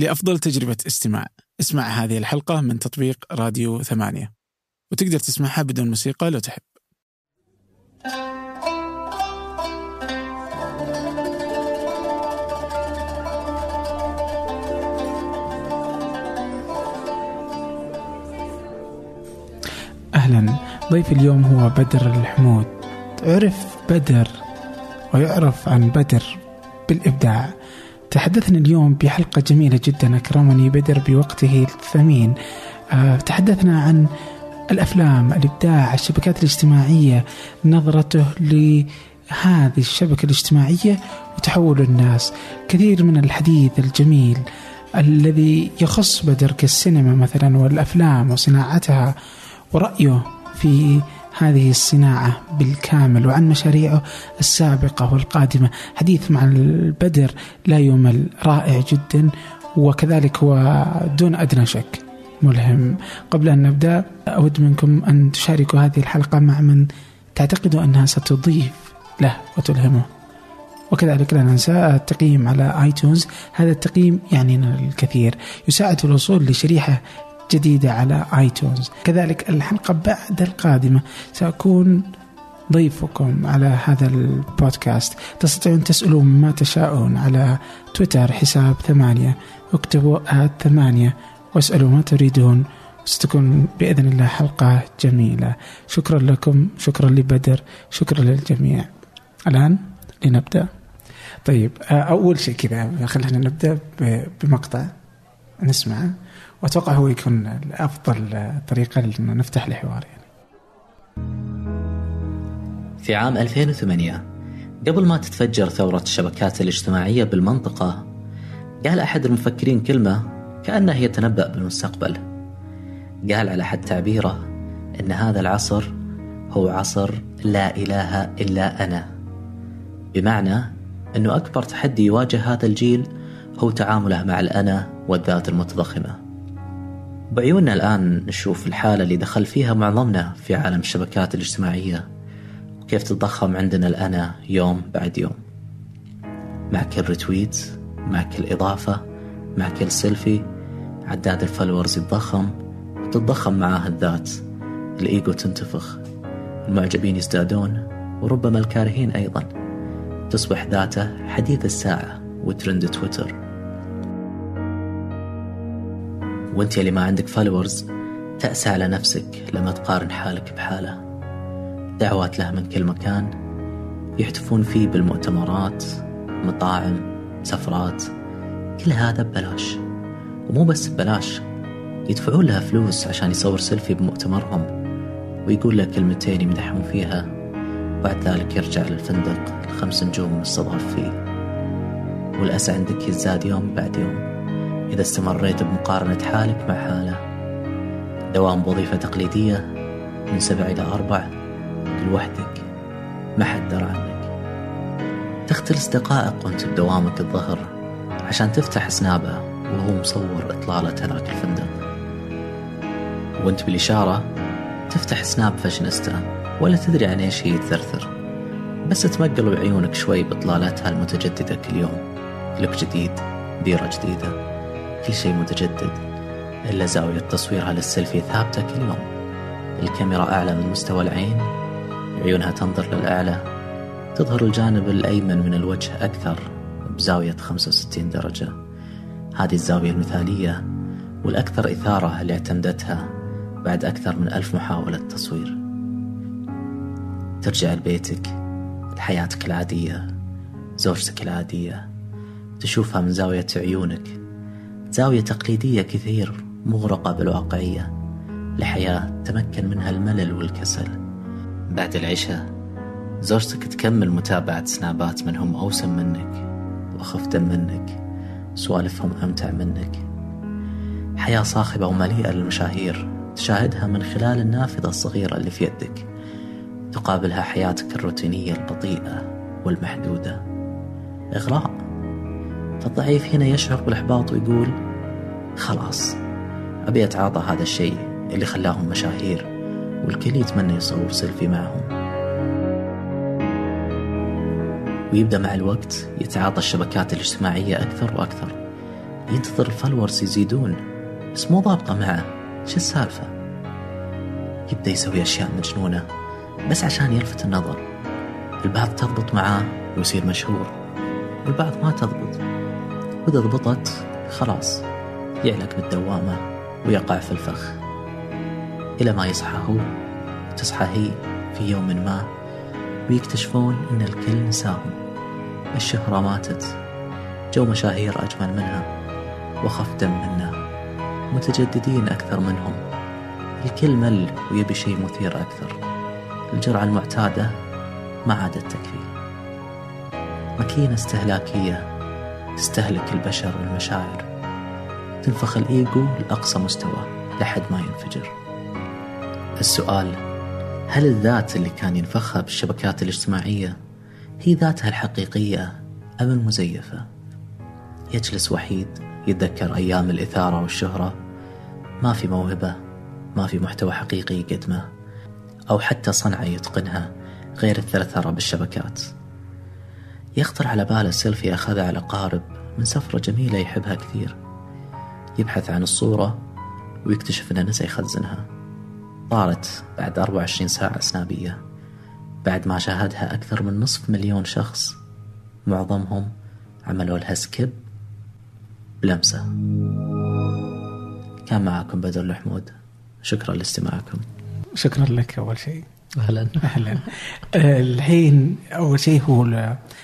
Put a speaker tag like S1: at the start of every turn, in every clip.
S1: لأفضل تجربة استماع. اسمع هذه الحلقة من تطبيق راديو ثمانية. وتقدر تسمعها بدون موسيقى لو تحب. أهلا. ضيف اليوم هو بدر الحمود. عرف بدر. ويعرف عن بدر بالإبداع. تحدثنا اليوم بحلقة جميلة جدا أكرمني بدر بوقته الثمين. أه تحدثنا عن الأفلام الإبداع الشبكات الاجتماعية نظرته لهذه الشبكة الاجتماعية وتحول الناس. كثير من الحديث الجميل الذي يخص بدر كالسينما مثلا والأفلام وصناعتها ورأيه في هذه الصناعة بالكامل وعن مشاريعه السابقة والقادمة. حديث مع البدر لا يمل رائع جدا وكذلك هو دون أدنى شك ملهم. قبل أن نبدأ أود منكم أن تشاركوا هذه الحلقة مع من تعتقدوا أنها ستضيف له وتلهمه. وكذلك لا ننسى التقييم على آيتونز. هذا التقييم يعني الكثير. يساعد الوصول لشريحة جديدة على آيتونز. كذلك الحلقة بعد القادمة سأكون ضيفكم على هذا البودكاست. تستطيعون تسألون ما تشاءون على تويتر حساب ثمانية اكتبوا آت ثمانية واسألوا ما تريدون. ستكون بإذن الله حلقة جميلة. شكرا لكم شكرا لبدر شكرا للجميع. الآن لنبدأ. طيب أول شيء كذا خلينا نبدأ بمقطع نسمعه. وأتوقع هو يكون افضل طريقة لأنه نفتح الحوار يعني.
S2: في عام 2008 قبل ما تتفجر ثورة الشبكات الاجتماعية بالمنطقة قال أحد المفكرين كلمة كأنه يتنبأ بالمستقبل. قال على حد تعبيره أن هذا العصر هو عصر لا إله إلا أنا. بمعنى أنه أكبر تحدي يواجه هذا الجيل هو تعامله مع الأنا والذات المتضخمة. بعيوننا الآن نشوف الحالة اللي دخل فيها معظمنا في عالم الشبكات الاجتماعية. وكيف تتضخم عندنا الأنا يوم بعد يوم؟ مع كل retweet مع كل إضافة مع كل سيلفي عداد ال followers يتضخم. وتتضخم معاه الذات. الإيجو تنتفخ. المعجبين يزدادون وربما الكارهين أيضا. تصبح ذاته حديث الساعة وترند تويتر. وانت اللي ما عندك followers تأسى على نفسك لما تقارن حالك بحاله. دعوات له من كل مكان يحتفون فيه بالمؤتمرات مطاعم سفرات. كل هذا ببلاش. ومو بس ببلاش يدفعون لها فلوس عشان يصور سيلفي بمؤتمرهم ويقول له كلمتين يمدحون فيها. وبعد ذلك يرجع للفندق الخمس نجوم مستضاف فيه. والأسى عندك يزداد يوم بعد يوم. إذا استمريت بمقارنة حالك مع حالة. دوام بوظيفة تقليدية من سبع إلى أربع لوحدك ما حد درى عنك. تختلس دقائق وأنت بدوامك الظهر عشان تفتح سنابه وهو مصور إطلالة هناك الفندق. وأنت بالإشارة تفتح سناب فاشنستا ولا تدري عن إيش هي تثرثر بس تمقل بعيونك شوي بإطلالتها المتجددة كل يوم. look جديد ديرة جديدة. كل شيء متجدد إلا زاوية تصويرها للسيلفي ثابتة كل يوم. الكاميرا أعلى من مستوى العين عيونها تنظر للأعلى تظهر الجانب الأيمن من الوجه أكثر بزاوية 65 درجة. هذه الزاوية المثالية والأكثر إثارة اللي اعتمدتها بعد أكثر من ألف محاولة تصوير. ترجع لبيتك لحياتك العادية زوجتك العادية تشوفها من زاوية عيونك زاوية تقليدية كثير مغرقة بالواقعية. لحياة تمكن منها الملل والكسل. بعد العشاء زوجتك تكمل متابعة سنابات من هم أوسم منك وأخف منك. سوالفهم أمتع منك. حياة صاخبة ومليئة للمشاهير. تشاهدها من خلال النافذة الصغيرة اللي في يدك. تقابلها حياتك الروتينية البطيئة والمحدودة. إغراء. فالضعيف هنا يشعر بالإحباط ويقول خلاص أبي أتعاطى هذا الشيء اللي خلاهم مشاهير والكل يتمنى يصور سيلفي معهم. ويبدأ مع الوقت يتعاطى الشبكات الاجتماعية أكثر وأكثر. ينتظر ال followers يزيدون بس مو ضابطة معه. شو السالفة؟ يبدأ يسوي أشياء مجنونة بس عشان يلفت النظر. البعض تضبط معاه ويصير مشهور والبعض ما تضبط. وإذا ضبطت خلاص يعلق بالدوامة ويقع في الفخ. إلى ما يصحى هو وتصحى هي في يوم ما ويكتشفون إن الكل نساهم. الشهرة ماتت. جو مشاهير أجمل منها وخف دم منا متجددين أكثر منهم. الكل مل ويبي شيء مثير أكثر. الجرعة المعتادة ما عادت تكفي. ماكينة استهلاكية تستهلك البشر والمشاعر. تنفخ الإيجو لأقصى مستوى لحد ما ينفجر. السؤال هل الذات اللي كان ينفخها بالشبكات الاجتماعية هي ذاتها الحقيقية أم المزيفة؟ يجلس وحيد يتذكر أيام الإثارة والشهرة. ما في موهبة ما في محتوى حقيقي يقدمه أو حتى صنعة يتقنها غير الثرثرة بالشبكات يخطر على باله سيلفي أخذها على قارب من سفرة جميلة يحبها كثير. يبحث عن الصورة ويكتشف أنه نسى يخزنها. طارت بعد 24 ساعة سنابية بعد ما شاهدها أكثر من نصف مليون شخص معظمهم عملوا لها skip بلمسة. كان معكم بدر الحمود. شكرا لاستماعكم.
S1: شكرا لك أول شيء.
S2: أهلا.
S1: أهلا. آه، الحين أول شيء هو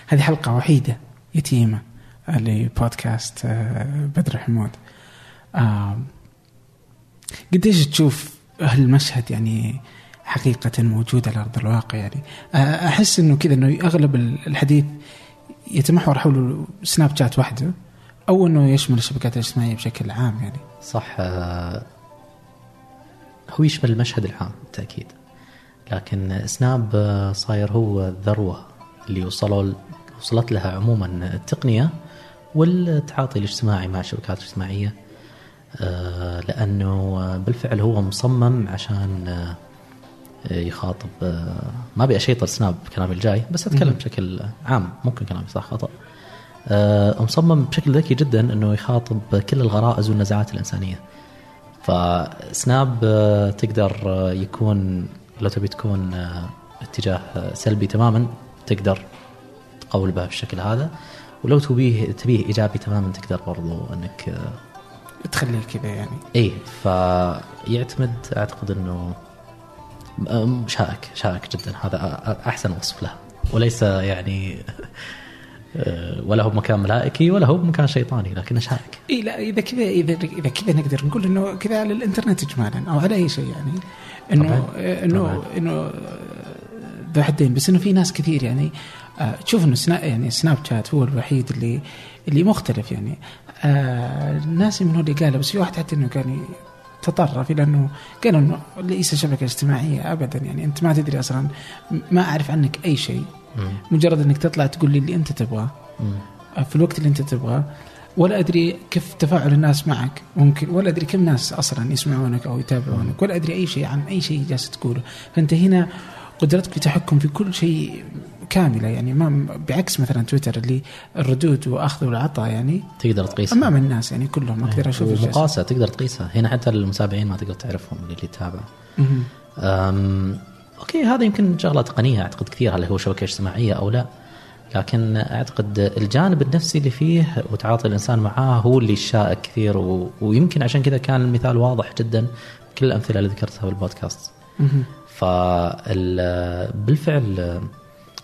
S1: هذه حلقة وحيدة يتيمة لبودكاست آه، بدر حمود. قديش تشوف هالمشهد يعني حقيقة موجود على أرض الواقع يعني؟ آه، أحس أنه كذا أنه أغلب الحديث يتمحور حول سناب شات وحده أو أنه يشمل الشبكات الاجتماعية بشكل عام يعني.
S2: صح هو يشمل المشهد العام بالتأكيد. لكن سناب صاير هو الذروة اللي وصلوا وصلت لها عموما التقنية والتعاطي الاجتماعي مع الشبكات الاجتماعية. آه، لأنه بالفعل هو مصمم عشان آه، يخاطب آه، ما أبي أشيطر سناب بكلامي الجاي بس أتكلم بشكل عام ممكن كلامي صح خطأ. مصمم بشكل ذكي جدا إنه يخاطب كل الغرائز والنزعات الإنسانية. فسناب تقدر يكون لو تبي تكون آه، اتجاه آه، سلبي تماما تقدر تقول به بالشكل هذا. ولو تبيه تبيه إيجابي تماما تقدر برضو أنك آه،
S1: تخليه كذا يعني.
S2: إيه فيعتمد أعتقد إنه شائك شائك جدا. هذا أحسن وصف له. وليس يعني ولا هو بمكان ملائكي ولا هو بمكان شيطاني لكنه شائك.
S1: اي لا إذا كذا إذا إذا كذا نقدر نقول إنه كذا على الإنترنت اجمالا أو على أي شيء يعني. انه. انه. إنه ذو حدين بس إنه في ناس كثير يعني آه، تشوف إنه سنا يعني سناب شات هو الوحيد اللي اللي مختلف يعني آه، الناس من هو اللي قاله بس في واحد حتى إنه كان تطرف إلى إنه قال إنه ليس شبكة اجتماعية ابدا يعني أنت ما تدري أصلا ما أعرف عنك أي شيء. مجرد إنك تطلع تقول لي اللي أنت تبغاه. في الوقت اللي أنت تبغاه ولا أدري كيف تفاعل الناس معك. ممكن. ولا أدري كم ناس أصلا يسمعونك أو يتابعونك. ولا أدري أي شيء عن أي شيء جالس تقوله. فأنت هنا قدرتك في تحكم في كل شيء كاملة. يعني ما بعكس مثلا تويتر اللي الردود وأخذ والعطاء يعني
S2: تقدر تقيس
S1: أمام الناس يعني كلهم. أقدر أشوف
S2: ومقاسة تقدر تقيسها. هنا حتى المتابعين ما تقدر تعرفهم اللي يتابع أوكي هذا يمكن شغلة تقنية. أعتقد كثير. هل هو شبكة اجتماعية أو لا؟ لكن أعتقد الجانب النفسي اللي فيه وتعاطي الإنسان معاه هو اللي شائك كثير و... ويمكن عشان كذا كان المثال واضح جدا كل الأمثلة اللي ذكرتها بالبودكاست.
S1: مهم.
S2: فبالفعل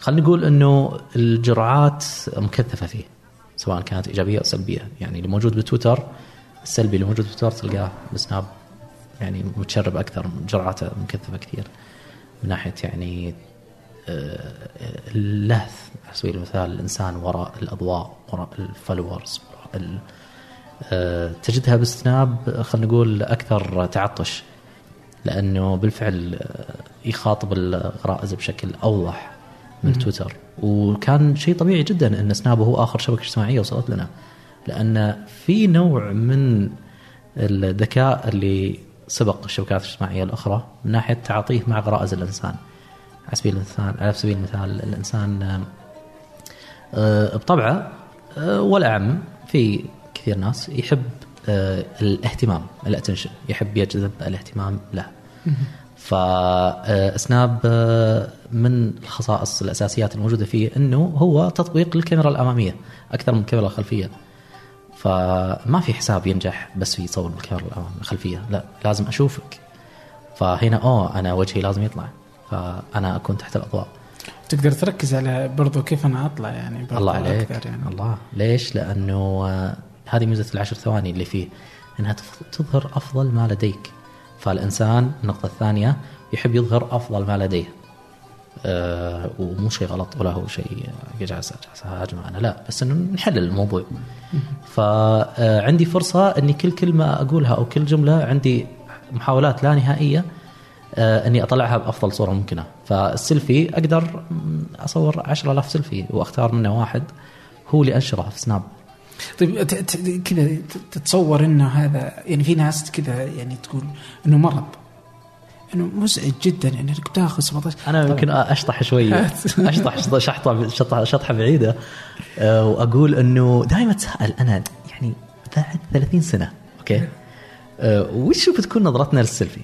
S2: خلينا نقول إنه الجرعات مكثفة فيه سواء كانت إيجابية أو سلبية. يعني اللي موجود بتويتر السلبي اللي موجود بتويتر تلقاه بسناب يعني متشرب أكثر جرعاته مكثفة كثير. من ناحية يعني آه، اللهث. على سبيل المثال الإنسان وراء الأضواء وراء ال followers وراء ال- آه، تجدها بسناب خلينا نقول أكثر تعطش لأنه بالفعل آه، يخاطب الغرائز بشكل أوضح من تويتر. وكان شيء طبيعي جدا إن سناب هو آخر شبكة اجتماعية وصلت لنا لأن في نوع من الذكاء اللي سبق الشبكات الاجتماعية الأخرى من ناحية تعاطيه مع غرائز الإنسان. على سبيل المثال على سبيل المثال الإنسان آه، آه، بطبعه آه، والاعم في كثير ناس يحب آه، الاهتمام الاتنشن يحب يجذب الاهتمام له. فسناب من الخصائص الأساسيات الموجودة فيه إنه هو تطبيق للكاميرا الأمامية أكثر من الكاميرا الخلفيه فما في حساب ينجح بس في يصور بالكاميرا الخلفية لا لازم أشوفك. فهنا أوه أنا وجهي لازم يطلع. فأنا أكون تحت الأضواء.
S1: تقدر تركز على برضو كيف أنا أطلع يعني
S2: الله عليك.
S1: أكثر يعني.
S2: الله. ليش؟ لأنه آه، هذه ميزة العشر ثواني اللي فيه إنها تظهر أفضل ما لديك. فالإنسان النقطة الثانية يحب يظهر أفضل ما لديه. أه ومو شيء غلط ولا هو شيء جالس جالس اهاجم أنا لا. بس إنه نحلل الموضوع. فعندي فرصة إني كل كلمة أقولها أو كل جملة عندي محاولات لا نهائية آه، إني أطلعها بأفضل صورة ممكنة. فالسيلفي أقدر أصور 10000 سيلفي وأختار منه واحد هو اللي أنشره في سناب.
S1: طيب كذا تتصور انه هذا يعني في ناس كذا يعني تقول إنه مرض إنه مزعج جدا يعني إنك تاخذ 17
S2: أنا يمكن أشطح شوية أشطح شط- شحطه شطح شطحة بعيدة. آه، وأقول إنه دائما اتساءل أنا يعني بعد 30 سنة okay؟ آه، وش بتكون نظرتنا للسيلفي؟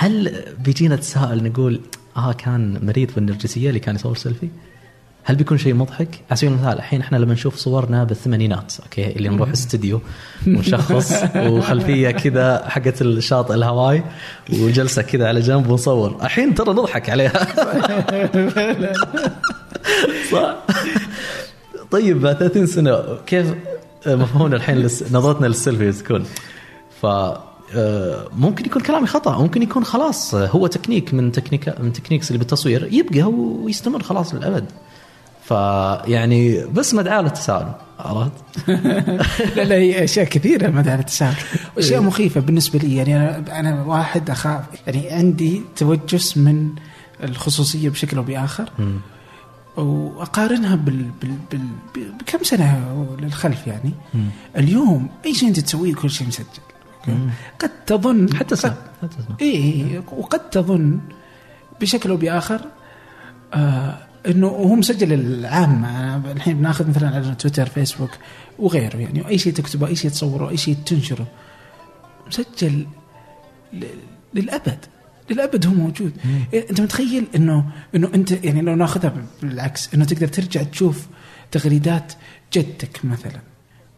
S2: هل بيجينا تساؤل نقول آه كان مريض بالنرجسية اللي كان يصور سيلفي؟ هل بيكون شيء مضحك؟ على سبيل المثال الحين إحنا لما نشوف صورنا بالثمانينات okay اللي نروح استديو ونشخص وخلفية كذا حقت الشاطئ الهواي وجلسة كذا على جنب ونصور، الحين ترى نضحك عليها صح؟ طيب بعد 30 سنة كيف مفهومنا الحين نظرتنا للسيلفي تكون؟ ف ممكن يكون كلامي خطأ ممكن يكون خلاص آه، هو تكنيك من تكنيك من techniques اللي بالتصوير يبقى ويستمر خلاص للأبد. فيعني بس مدعاة للتساؤل عرفت؟
S1: لا لا هي أشياء كثيرة مدى على التساؤل واشياء مخيفة بالنسبة لي يعني أنا أنا واحد أخاف يعني عندي توجس من الخصوصية بشكل أو بآخر وأقارنها بال, بال, بال بكم سنة للخلف يعني. اليوم أي شيء أنت تسويه كل شيء مسجل؟ قد تظن
S2: حتى
S1: قد
S2: حتى سنة
S1: اي إيه. وقد تظن بشكل أو بآخر آه إنه هو مسجل العامة أنا الحين بناخذ مثلا على تويتر فيسبوك وغيره يعني. أي شيء تكتبه أي شيء تصوره أي شيء تنشره مسجل للأبد. للأبد هو موجود. إيه، أنت متخيل إنه إنه أنت يعني لو ناخذها بالعكس إنه تقدر ترجع تشوف تغريدات جدك مثلا.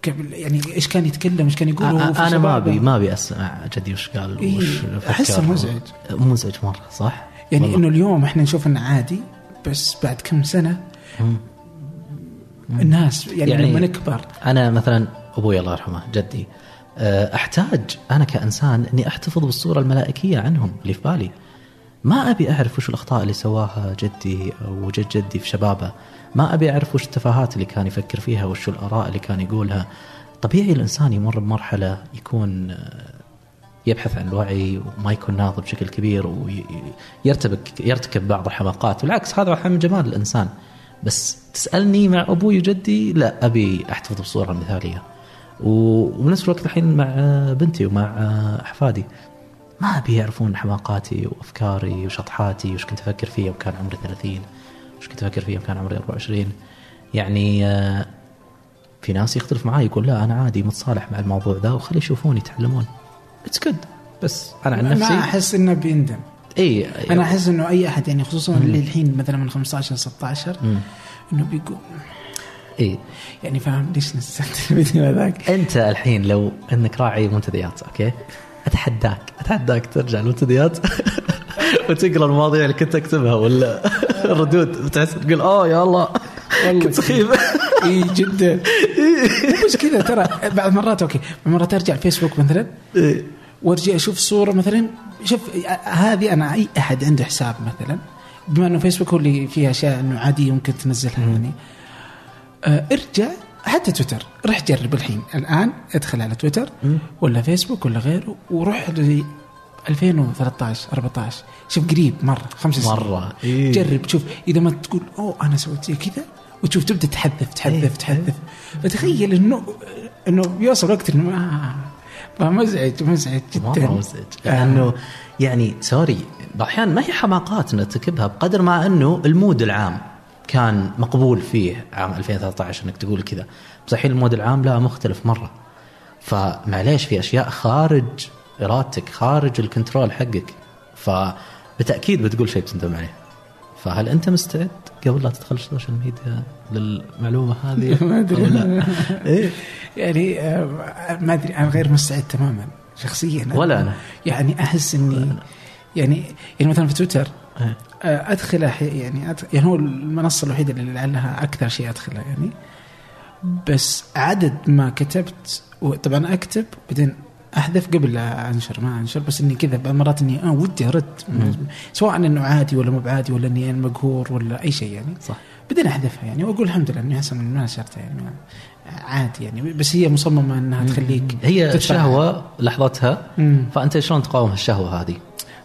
S1: قبل يعني إيش كان يتكلم إيش كان يقول في
S2: أنا ما. ابي ما أبي أسمع جدي وش قال
S1: إيه،
S2: وش.
S1: أحسه مزعج.
S2: مزعج مرة صح؟
S1: يعني
S2: والله.
S1: إنه اليوم إحنا نشوف إنه عادي بس بعد كم سنة
S2: مم.
S1: الناس يعني,
S2: يعني-
S1: لما نكبر
S2: أنا مثلا أبوي الله يرحمه جدي أه، أحتاج أنا كإنسان إني أحتفظ بالصورة الملائكية عنهم اللي في بالي ما أبي أعرف وش الأخطاء اللي سواها جدي أو جد جدي في شبابه ما أبي أعرف وش التفاهات اللي كان يفكر فيها وش الآراء اللي كان يقولها. طبيعي الإنسان يمر بمرحلة يكون أه، يبحث عن الوعي وما يكون ناضج بشكل كبير ويرتبك يرتكب بعض الحماقات. بالعكس هذا واحد من جمال الإنسان. بس تسألني مع أبوي وجدي لا أبي أحتفظ بالصورة المثاليه و- وبنفس الوقت الحين مع بنتي ومع أحفادي. ما أبي يعرفون حماقاتي وأفكاري وشطحاتي وش كنت أفكر فيه يوم كان عمري 30 وش كنت أفكر فيه كان عمري 24 يعني آه، في ناس يختلف معي يقول لا أنا عادي متصالح مع الموضوع ذا وخلي يشوفون يتعلمون. it's good بس أنا عن نفسي
S1: أحس إنه بيندم.
S2: إي
S1: أنا أحس إنه أي أحد يعني خصوصا اللي الحين مثلا من 15 ل 16 إنه بيقول
S2: إي.
S1: يعني فاهم ليش نزلت الفيديو هذاك؟
S2: أنت الحين لو إنك راعي منتديات okay؟ أتحداك. أتحداك ترجع المنتديات وتقرأ المواضيع اللي كنت اكتبها ولا؟ الردود. وتحس تقول اوه يا الله. كنت سخيف.
S1: إي جدا. بس كذا ترى بعض مرات okay. مرات أرجع الفيسبوك مثلا
S2: إيه.
S1: وأرجع أشوف صورة مثلا. شوف هذه أنا أي أحد عنده حساب مثلا بما إنه فيسبوك هو اللي فيه أشياء إنه عادي ممكن تنزلها يعني. آه ارجع حتى تويتر. روح جرب الحين. الآن ادخل على تويتر ولا فيسبوك ولا غيره وروح ل 2013 14 شوف قريب مرة خمس سنين.
S2: مرة. إيه.
S1: جرب شوف إذا ما تقول أوه أنا سويت زي كذا. وتشوف تبدأ تحذف تحذف
S2: إيه.
S1: تحذف. فتخيل إنه إنه بيوصل وقت إنه ما فمزعج مزعج جدا.
S2: مرة مزعج لأنه يعني sorry الاحيان ما هي حماقات نرتكبها بقدر ما أنه ال mood العام كان مقبول فيه عام 2013 إنك تقول كذا. بس الحين ال mood العام لا مختلف مرة. فمعليش في أشياء خارج إرادتك خارج ال control حقك فبالتاكيد بتقول شيء بتندم عليه فهل أنت مستعد قبل لا تدخل ال social media للمعلومة هذه
S1: ما
S2: أدري لا؟ إيه؟
S1: يعني آه، ما أدري أنا غير مستعد تماما شخصيا
S2: ولا أنا.
S1: يعني أحس إني يعني يعني مثلا في تويتر
S2: إيه.
S1: آه، ادخل أح- يعني أدخل يعني هو المنصة الوحيدة اللي لعلها أكثر شيء ادخلها يعني بس عدد ما كتبت طبعا أكتب بعدين احذف قبل لا أنشر ما أنشر بس إني كذا مرات إني آه ودي أرد سواء انه عادي ولا مو بعادي ولا إني أنا مقهور ولا أي شيء يعني
S2: صح
S1: بعدين احذفها يعني وأقول الحمد لله إني أحسن من ما نشرتها يعني عادي يعني بس هي مصممة إنها تخليك
S2: هي. الشهوة لحظتها. فأنت شلون تقاوم الشهوه هذه؟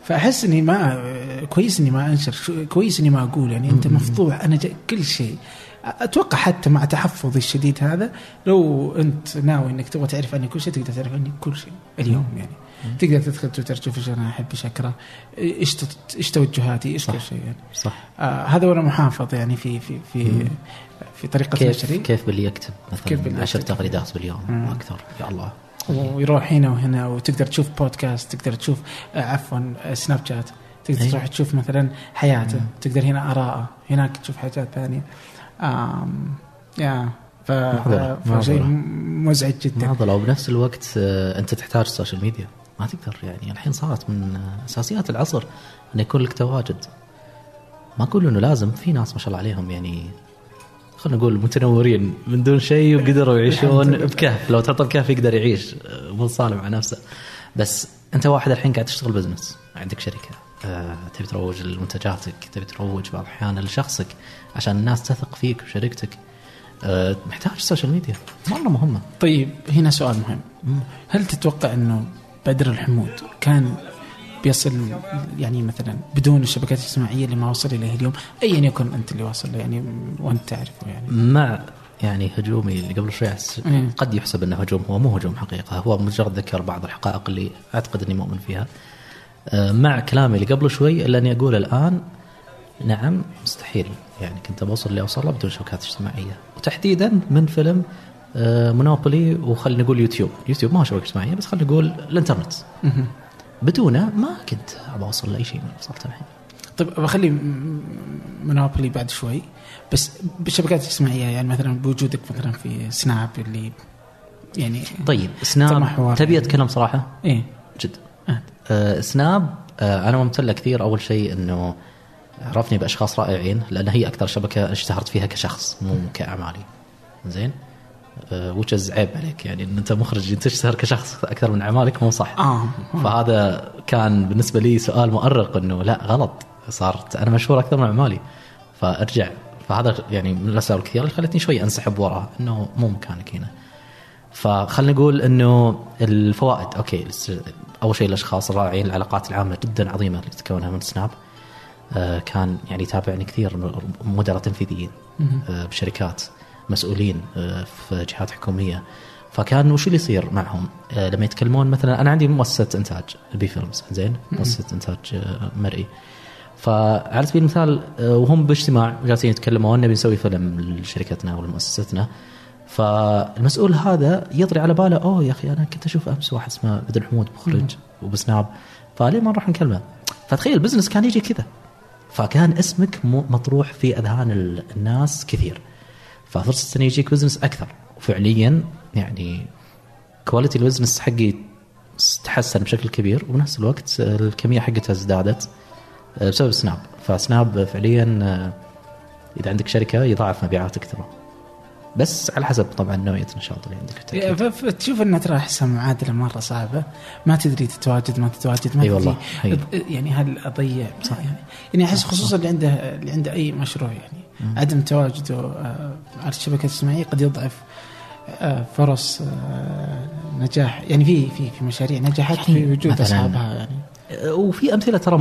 S1: فأحس إني ما كويس إني ما أنشر كويس إني ما أقول يعني أنت مفضوح. أنا كل شيء. أتوقع حتى مع تحفظي الشديد هذا لو أنت ناوي إنك تبغى تعرف عني كل شيء تقدر تعرف عني كل شيء اليوم يعني. تقدر تدخل تويتر تشوف إيش أنا أحب إيش أكره إيش إيش توجهاتي إيش كل شيء يعني.
S2: صح.
S1: آه هذا وأنا محافظ يعني في في في في طريقة
S2: كيف
S1: نشري.
S2: كيف باللي يكتب؟
S1: كيف
S2: مثلا
S1: باللي
S2: 10
S1: يكتب.
S2: تغريدات باليوم
S1: مم.
S2: وأكثر يا الله.
S1: ويروح هنا وهنا وتقدر تشوف بودكاست تقدر تشوف آه، عفوا آه، سناب شات تقدر
S2: أي.
S1: تروح تشوف مثلا حياته تقدر هنا آراءه هناك تشوف حاجات ثانية آم يا ف فشيء
S2: معضلة.
S1: مزعج جدا
S2: معضلة وبنفس الوقت آه، أنت تحتاج ال social media ما تقدر يعني الحين صارت من آه، أساسيات العصر أن يكون لك تواجد ما أقول إنه لازم في ناس ما شاء الله عليهم يعني خلينا نقول متنورين من دون شيء وقدروا يعيشون بكهف لو تحطه بكهف يقدر يعيش آه، متصالح مع نفسه. بس انت واحد الحين قاعد تشتغل business عندك شركة آه، تبي تروج لمنتجاتك تبي تروج بعض الاحيان لشخصك عشان الناس تثق فيك وشركتك. آه، محتاج ال social media مرة مهمة.
S1: طيب هنا سؤال مهم. هل تتوقع إنه بدر الحمود كان بيصل يعني مثلا بدون الشبكات الاجتماعية اللي ما وصل اليه اليوم ايا يكن أنت اللي واصل له يعني وأنت تعرفه يعني.
S2: مع يعني هجومي اللي قبل شوي
S1: مم.
S2: قد يحسب إنه هجوم هو مو هجوم حقيقة هو مجرد ذكر بعض الحقائق اللي أعتقد إني مؤمن فيها. آه، مع كلامي اللي قبل شوي إلا أني أقول الآن نعم مستحيل. يعني كنت بوصل اللي أوصله بدون شبكات اجتماعية. وتحديدا من فيلم آه، مونوبولي وخلينا نقول يوتيوب. يوتيوب ما هو شبكة اجتماعية بس خلينا نقول
S1: الإنترنت.
S2: بدونه ما كنت أبغى أوصل لأي شيء من وصلت الحين.
S1: طيب بخلي مونوبولي بعد شوي. بس بالشبكات الاجتماعيه يعني مثلا بوجودك مثلا في سناب اللي يعني
S2: طيب سناب. تبي أتكلم صراحة؟
S1: إيه.
S2: جد.
S1: آه.
S2: آه سناب آه أنا ممتن كثير. أول شيء إنه عرفني بأشخاص رائعين لأن هي أكثر شبكة اشتهرت فيها كشخص مو كأعمالي. زين؟ وتشز عيب عليك. يعني إن أنت مخرج تشتهر كشخص؟ أكثر من أعمالك؟ مو صح.
S1: آه
S2: فهذا كان بالنسبة لي سؤال مؤرق إنه لا غلط. صارت أنا مشهور أكثر من أعمالي. فأرجع. فهذا يعني من الأسباب الكثيرة اللي خلتني شوي أنسحب وراها إنه مو مكانك هنا. فخلنا نقول إنه الفوائد. أوكي أول شيء الأشخاص الرائعين العلاقات العامة جدا عظيمة اللي تكونها من سناب. آه، كان يعني يتابعني كثير مدراء تنفيذيين آه، بشركات. مسؤولين آه، في جهات حكومية. فكان وش اللي يصير معهم؟ آه، لما يتكلمون مثلا أنا عندي مؤسسة إنتاج B Films زين؟ مؤسسة إنتاج آه، مرئي. فعلى سبيل المثال وهم باجتماع جالسين يتكلمون نبي نسوي فيلم لشركتنا ولا مؤسستنا فالمسؤول هذا يطري على باله أوه يا أخي أنا كنت أشوف أمس واحد اسمه بدر حمود مخرج وبسناب. فليه ما نروح نكلمه؟ فتخيل ال business كان يجي كذا. فكان اسمك مطروح في أذهان ال- الناس كثير. ففرصه انه يجيك business أكثر. وفعليا يعني quality ال business حقي تحسن بشكل كبير وبنفس الوقت الكمية حقتها ازدادت بسبب سناب فسناب فعليا إذا عندك شركة يضاعف مبيعاتك ترى. بس على حسب طبعا نوعية النشاط اللي عندك
S1: فتشوف انها ترى احسها معادلة مرة صعبه ما تدري تتواجد ما تتواجد ما تدري.
S2: والله، أي.
S1: يعني هل أضيع؟ صح يعني يعني أحس خصوصا اللي عنده اللي عنده أي مشروع يعني. عدم تواجده آه، على الشبكات الاجتماعيه قد يضعف آه، فرص آه، نجاح. يعني في في في مشاريع نجحت
S2: يعني
S1: في وجود أصحابها يعني.
S2: وفي أمثلة ترى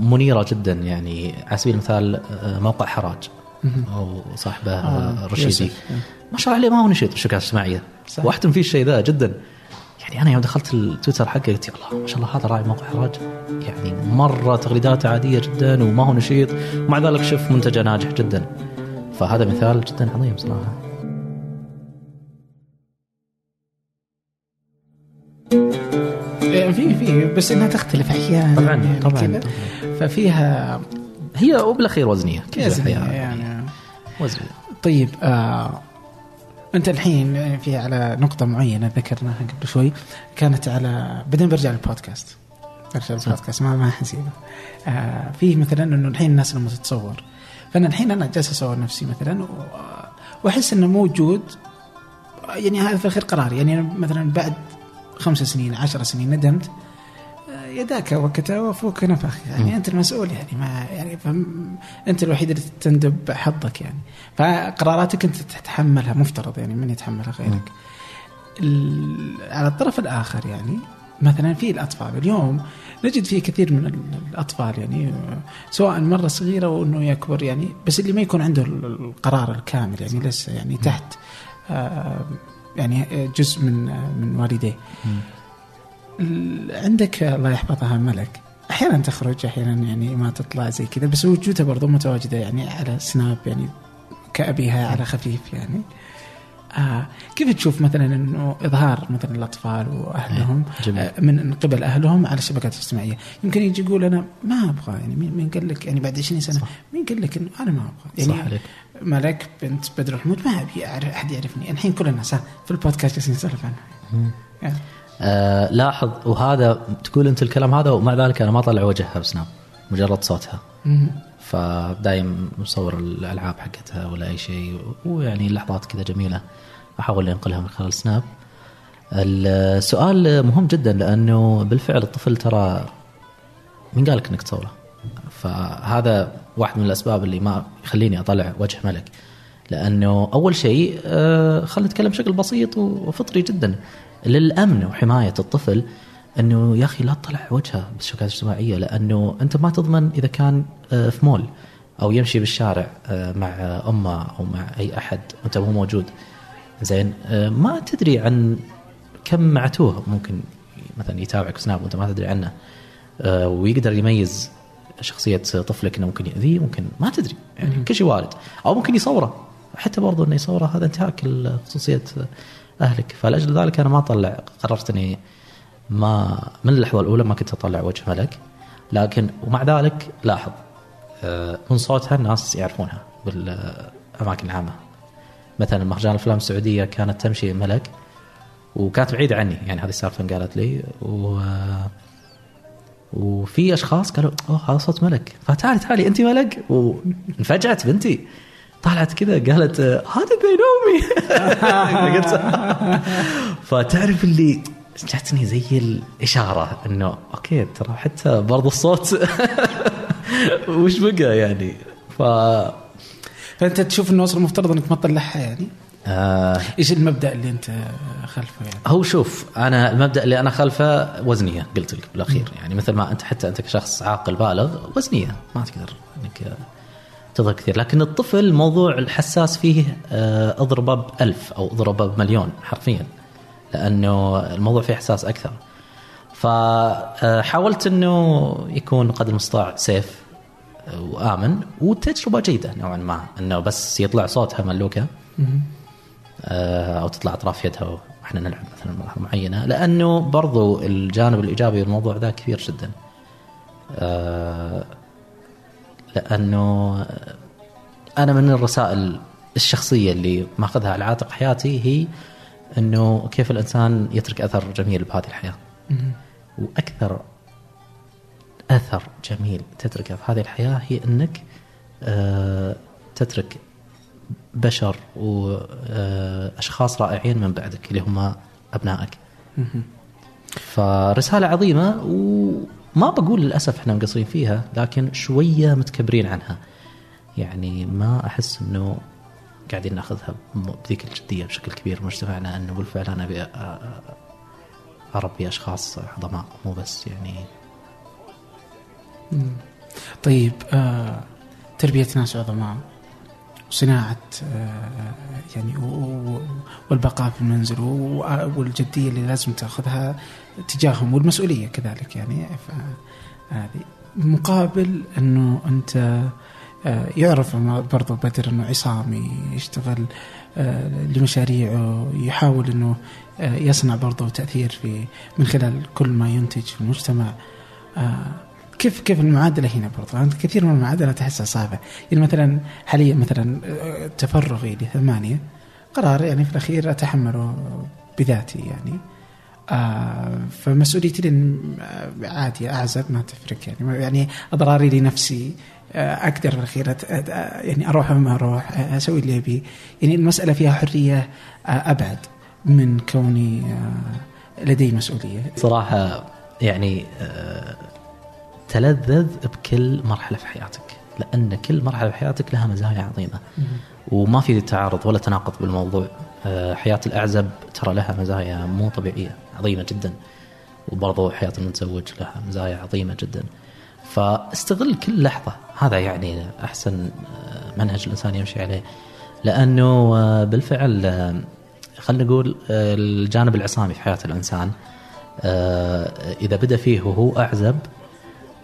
S2: منيرة جدا يعني على سبيل المثال موقع حراج أو صاحبه
S1: آه،
S2: رشيدي. ما شاء الله عليه ما هو نشيط بالشبكات الاجتماعية.
S1: صح.
S2: واحتم فيه الشيء ذا جدا. يعني أنا يوم دخلت التويتر حقه قلت يا الله ما شاء الله هذا راعي موقع حراج يعني مرة تغريداته عادية جدا وما هو نشيط. ومع ذلك شوف منتجه ناجح جدا. فهذا مثال جدا عظيم صراحة.
S1: يعني في في بس إنها تختلف أحيانا
S2: طبعا
S1: يعني
S2: طبعا.
S1: ففيها
S2: هي وبالأخير وزنية
S1: وزنية
S2: الحياة
S1: يعني.
S2: وزنية.
S1: طيب آه أنت الحين في على نقطة معينة ذكرناها قبل شوي كانت على بعدين برجع للبودكاست. برجع للبودكاست ما ما حنسيبه. آه في مثلا إنه الحين الناس لما تتصور. فأنا الحين أنا جالس أصور نفسي مثلا وأحس إنه موجود يعني هذا في الأخير قرار. يعني أنا مثلا بعد خمس سنين عشر سنين ندمت آه، يداك وكتا وفوك نفخ يعني أنت المسؤول يعني ما يعني أنت الوحيد اللي تندب حظك يعني. فقراراتك انت تتحملها مفترض يعني من يتحملها غيرك. على الطرف الآخر يعني مثلا في الأطفال اليوم نجد في كثير من ال- الأطفال يعني آه، سواء مرة صغيرة وانه يكبر يعني بس اللي ما يكون عنده ال- القرار الكامل يعني لسه يعني تحت آه، يعني جزء من آه، من والديه. ال- عندك الله يحفظها ملك. أحيانا تخرج أحيانا يعني ما تطلع زي كذا بس وجودها برضو متواجدة يعني على سناب يعني كأبيها على خفيف يعني. آه كيف تشوف مثلا إنه إظهار مثلا الأطفال وأهلهم
S2: جميل.
S1: آه من قبل أهلهم على الشبكات الاجتماعية؟ يمكن يجي يقول أنا ما أبغى يعني مين قال لك؟ يعني بعد 20 سنة
S2: صح.
S1: مين قال لك إنه أنا ما أبغى؟ يعني
S2: صح عليك.
S1: ملك بنت بدر الحمود ما أبي أحد يعرفني. الحين كل الناس في البودكاست جالسين نسولف عنها يعني.
S2: آه لاحظ وهذا تقول أنت الكلام هذا ومع ذلك أنا ما طلع وجهها بسناب مجرد صوتها.
S1: مم.
S2: فدايم مصور الألعاب حقتها ولا أي شيء ويعني لحظات كذا جميلة أحاول أنقلها من خلال سناب. السؤال مهم جدا لأنه بالفعل الطفل ترى مين قال لك إنك تصوره؟ فهذا واحد من الأسباب اللي ما يخليني أطلع وجه ملك. لأنه أول شيء آه، خلينا نتكلم بشكل بسيط وفطري جدا. للأمن وحماية الطفل أنه يا أخي لا تطلع وجهه بالشبكات الاجتماعية لأنه أنت ما تضمن إذا كان آه، في مول أو يمشي بالشارع آه، مع أمه أو مع أي أحد وانت مو موجود. زين آه، ما تدري عن كم معتوه ممكن مثلا يتابعك سناب وأنت ما تدري عنه ويقدر يميز شخصية طفلك إنه ممكن يأذيه ممكن ما تدري. يعني كل شيء وارد. أو ممكن يصوره. حتى برضو إنه يصوره هذا انتهاك خصوصية أهلك. فلأجل ذلك أنا ما أطلع قررت إني ما من اللحظة الأولى ما كنت أطلع وجه ملك لكن ومع ذلك لاحظ آه، من صوتها الناس يعرفونها بالأماكن العامة. مثلا مهرجان الأفلام السعودية كانت تمشي ملك وكانت بعيدة عني يعني هذه السالفة قالت لي. و وفي أشخاص قالوا أوه هذا صوت ملك. فتعالي تعالي انت ملك؟ وانفجعت بنتي. طلعت كذا قالت آه، هذا بينومي. قلت فتعرف اللي جاتني زي الإشارة إنه أوكي ترى حتى برضو الصوت وش بقى يعني؟ ف
S1: فأنت تشوف إنه أصلا المفترض إنك ما تطلعها يعني؟
S2: آه.
S1: إيش المبدأ اللي أنت خلفه يعني؟
S2: هو شوف أنا المبدأ اللي أنا خلفه وزنية قلت لك بالأخير. يعني مثل ما أنت حتى أنت كشخص عاقل بالغ وزنية ما تقدر إنك تظهر كثير. لكن الطفل الموضوع الحساس فيه آه، أضربه بألف أو أضربه بمليون حرفيا. لأنه الموضوع فيه إحساس أكثر فحاولت إنه يكون قدر المستطاع سيف وآمن وتجربة جيدة نوعا ما إنه بس يطلع صوتها ملوكه آه، أو تطلع أطراف يدها وإحنا نلعب مثلا ملاحظه معينة لأنه برضو الجانب الإيجابي بالموضوع ذا كبير جدا. آه، لأنه أنا من الرسائل الشخصية اللي ماخذها على عاتق حياتي هي إنه كيف الإنسان يترك أثر جميل بهذه الحياة. وأكثر أثر جميل تتركه في هذه الحياة هي إنك آه، تترك بشر واشخاص رائعين من بعدك اللي هم أبنائك. فرسالة عظيمة وما بقول للأسف إحنا مقصرين فيها لكن شوية متكبرين عنها. يعني ما أحس إنه قاعدين ناخذها بذيك الجدية بشكل كبير. بمجتمعنا أنه بالفعل أنا ابي أربي أشخاص عظماء مو بس يعني.
S1: طيب آه تربية ناس عظماء وصناعة آه يعني والبقاء في المنزل والجدية اللي لازم تأخذها تجاههم والمسؤولية كذلك يعني. ف- هذه مقابل أنه أنت آه، يعرف برضو بدر إنه عصامي يشتغل آه، لمشاريعه يحاول إنه آه، يصنع برضو تأثير في من خلال كل ما ينتج في المجتمع. كيف كيف المعادلة هنا برضو؟ كثير من المعادلات احسها صعبة. يعني مثلا حاليا مثلا تفرغي لثمانية قرار يعني في الأخير أتحمله بذاتي يعني. آه فمسؤوليتي عادي أعزب ما تفرق يعني. يعني أضراري لنفسي آه أقدر في الاخير يعني أروح ما أروح أسوي اللي أبي. يعني المسألة فيها حرية آه أبعد من كوني آه لدي مسؤولية.
S2: صراحة يعني آه تلذذ بكل مرحلة في حياتك لأن كل مرحلة في حياتك لها مزايا عظيمة. وما في تعارض ولا تناقض بالموضوع. آه، حياة الأعزب ترى لها مزايا مو طبيعية عظيمة جدا. وبرضو حياة المتزوج لها مزايا عظيمة جدا. فاستغل كل لحظة هذا يعني أحسن آه، منهج الإنسان يمشي عليه. لأنه آه، بالفعل خلينا نقول الجانب العصامي في حياة الإنسان إذا بدأ فيه وهو أعزب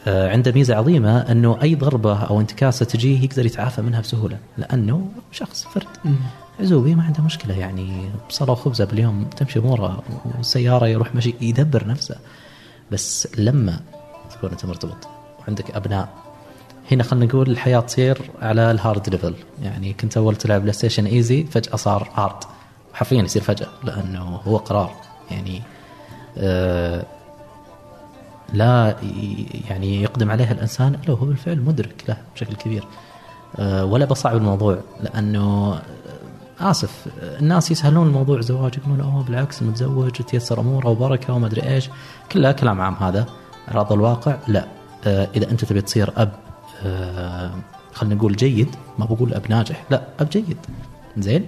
S2: عنده ميزة عظيمة أنه أي ضربة أو انتكاسة تجيه يقدر يتعافى منها بسهولة لأنه شخص فرد. عزوبي ما عنده مشكلة يعني بصله وخبزة باليوم تمشي أموره والسيارة يروح مشي يدبر نفسه. بس لما تكون أنت مرتبط وعندك أبناء هنا خلينا نقول الحياة تصير على ال hard level يعني كنت أول تلعب بلاي ستيشن easy فجأة صار hard حرفيا يصير فجأة لأنه هو قرار. يعني آه لا يعني يقدم عليها الإنسان إلا وهو بالفعل مدرك له بشكل كبير. آه ولا بصعب الموضوع لأنه آسف الناس يسهلون الموضوع زواج يقولون أوه بالعكس متزوج تيسر أموره وبركة وما أدري إيش. كلها كلام عام هذا. ارض الواقع؟ لا. آه إذا أنت تبي تصير أب آه خلينا نقول جيد ما بقول أب ناجح لا أب جيد. زين؟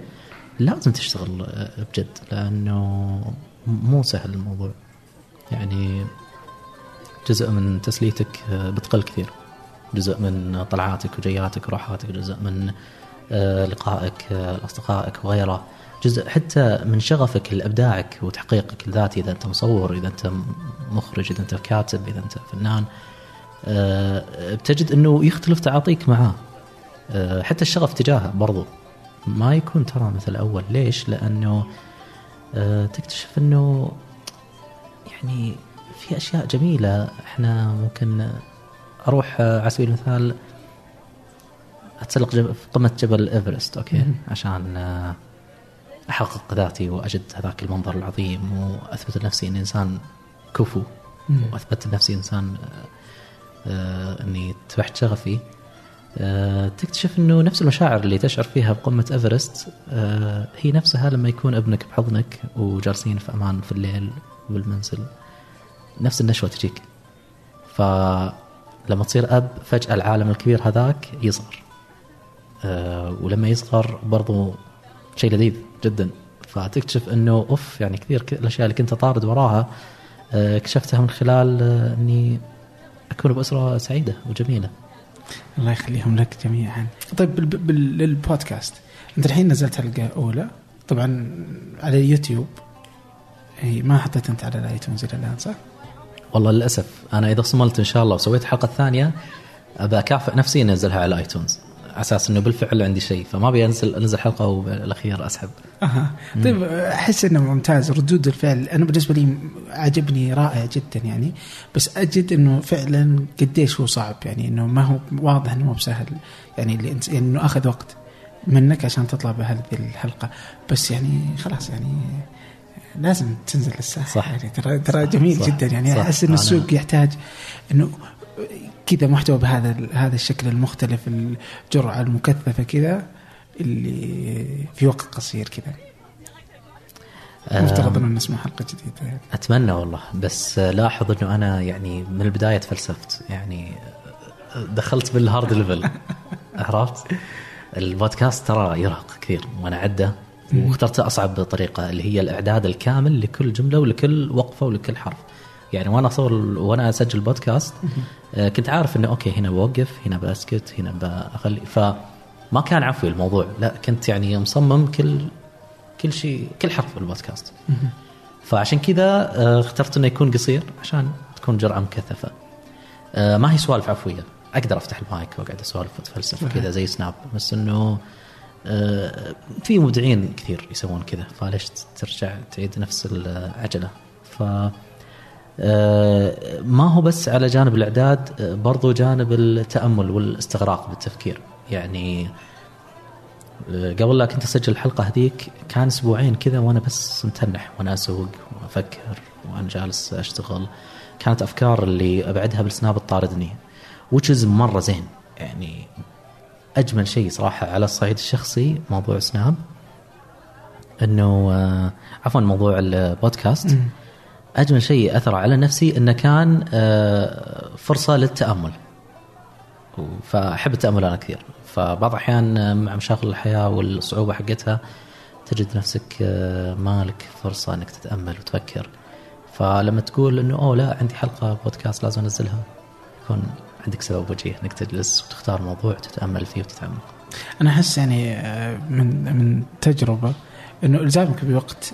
S2: لازم تشتغل آه، بجد لأنه مو سهل الموضوع. يعني جزء من تسليتك آه، بتقل كثير. جزء من طلعاتك وجياتك وراحاتك جزء من آه، لقائك آه، لأصدقائك وغيره. جزء حتى من شغفك لأبداعك وتحقيقك الذاتي إذا أنت مصور إذا أنت مخرج إذا أنت كاتب إذا أنت فنان. آه، بتجد إنه يختلف تعاطيك معاه. حتى الشغف تجاهه برضو. ما يكون ترى مثل اول ليش؟ لأنه تكتشف إنه يعني في أشياء جميلة. إحنا ممكن أروح على سبيل المثال أتسلق في قمة جبل إيفرست okay؟ مم. عشان آه، أحقق ذاتي وأجد هذاك المنظر العظيم وأثبت لنفسي إني إنسان كفو. وأثبت لنفسي إنسان آه، آه، إني اتبعت شغفي. تكتشف إنه نفس المشاعر اللي تشعر فيها بقمة إيفرست هي نفسها لما يكون ابنك بحضنك وجالسين في أمان في الليل بالمنزل نفس النشوة تجيك. فلما تصير أب فجأة العالم الكبير هذاك يصغر. آه، ولما يصغر برضو شيء لذيذ جدا. فتكتشف إنه أوف يعني كثير الأشياء اللي كنت أطارد وراها آه، اكتشفتها من خلال آه، إني اكون بأسرة سعيدة وجميلة.
S1: الله يخليهم لك جميعا. طيب بالبودكاست أنت الحين نزلت حلقة أولى طبعا على اليوتيوب هي ما حطيت أنت على ال iTunes إلى الآن صح؟
S2: والله للأسف أنا إذا صملت إن شاء الله وسويت الحلقة الثانية أبى أكافئ نفسي أنزلها على ال iTunes. على أساس إنه بالفعل عندي شيء فما أبي انزل أنزل حلقة وبالاخير أسحب.
S1: أها. طيب أحس إنه ممتاز ردود الفعل. أنا بالنسبة لي عجبني رائع جدا يعني. بس أجد إنه فعلا قديش هو صعب يعني إنه ما هو واضح إنه مو بسهل يعني اللي انت يعني إنه آخذ وقت منك عشان تطلع بهذه الحلقة. بس يعني خلاص يعني لازم تنزل للساحه صح. يعني ترى ترى جميل صح. جدا يعني. أحس إنه السوق يحتاج إنه كذا محتوى بهذا هذا الشكل المختلف الجرعة المكثفة كذا اللي في وقت قصير كذا مفترض أن نسمع حلقة جديدة
S2: أتمنى والله بس لاحظ إنه أنا يعني من البداية تفلسفت يعني دخلت بال hard level عرفت؟ البودكاست ترى يرهق كثير وأنا عاد واخترت أصعب طريقة اللي هي الإعداد الكامل لكل جملة ولكل وقفة ولكل حرف. يعني وأنا اصور وأنا اسجل بودكاست آه، كنت عارف إنه okay هنا بوقف هنا بسكت هنا بخلي فما كان عفوي الموضوع. لا كنت يعني مصمم كل كل شيء كل حرف في البودكاست. فعشان كذا آه، اخترت إنه يكون قصير عشان تكون جرعة مكثفة. آه، ما هي سوالف عفوية. أقدر أفتح المايك وأقعد أسولف وأتفلسف كذا زي سناب. بس إنه في مبدعين كثير يسوون كذا فليش ترجع تعيد نفس العجلة؟ ف ما هو بس على جانب الإعداد آه، برضو جانب التأمل والاستغراق بالتفكير. يعني قبل لا كنت أسجل الحلقة هذيك كان أسبوعين كذا وأنا بس متنح وأنا أسوق وأفكر وأنا جالس أشتغل. كانت أفكار اللي أبعدها بالسناب تطاردني وتشز مرة زين. يعني أجمل شيء صراحة على الصعيد الشخصي موضوع سناب. إنه آه، عفوا موضوع البودكاست. أجمل شيء أثر على نفسي أنه كان آه، فرصة للتأمل. فأحب التأمل أنا كثير. فبعض الأحيان مع مشاغل الحياة والصعوبة حقتها تجد نفسك آه، مالك فرصة أنك تتأمل وتفكر. فلما تقول إنه أوه لا عندي حلقة بودكاست لازم أنزلها. يكون عندك سبب وجيه أنك تجلس وتختار موضوع تتأمل فيه وتتعمق.
S1: أنا أحس يعني آه، من من تجربة إنه إلزامك بوقت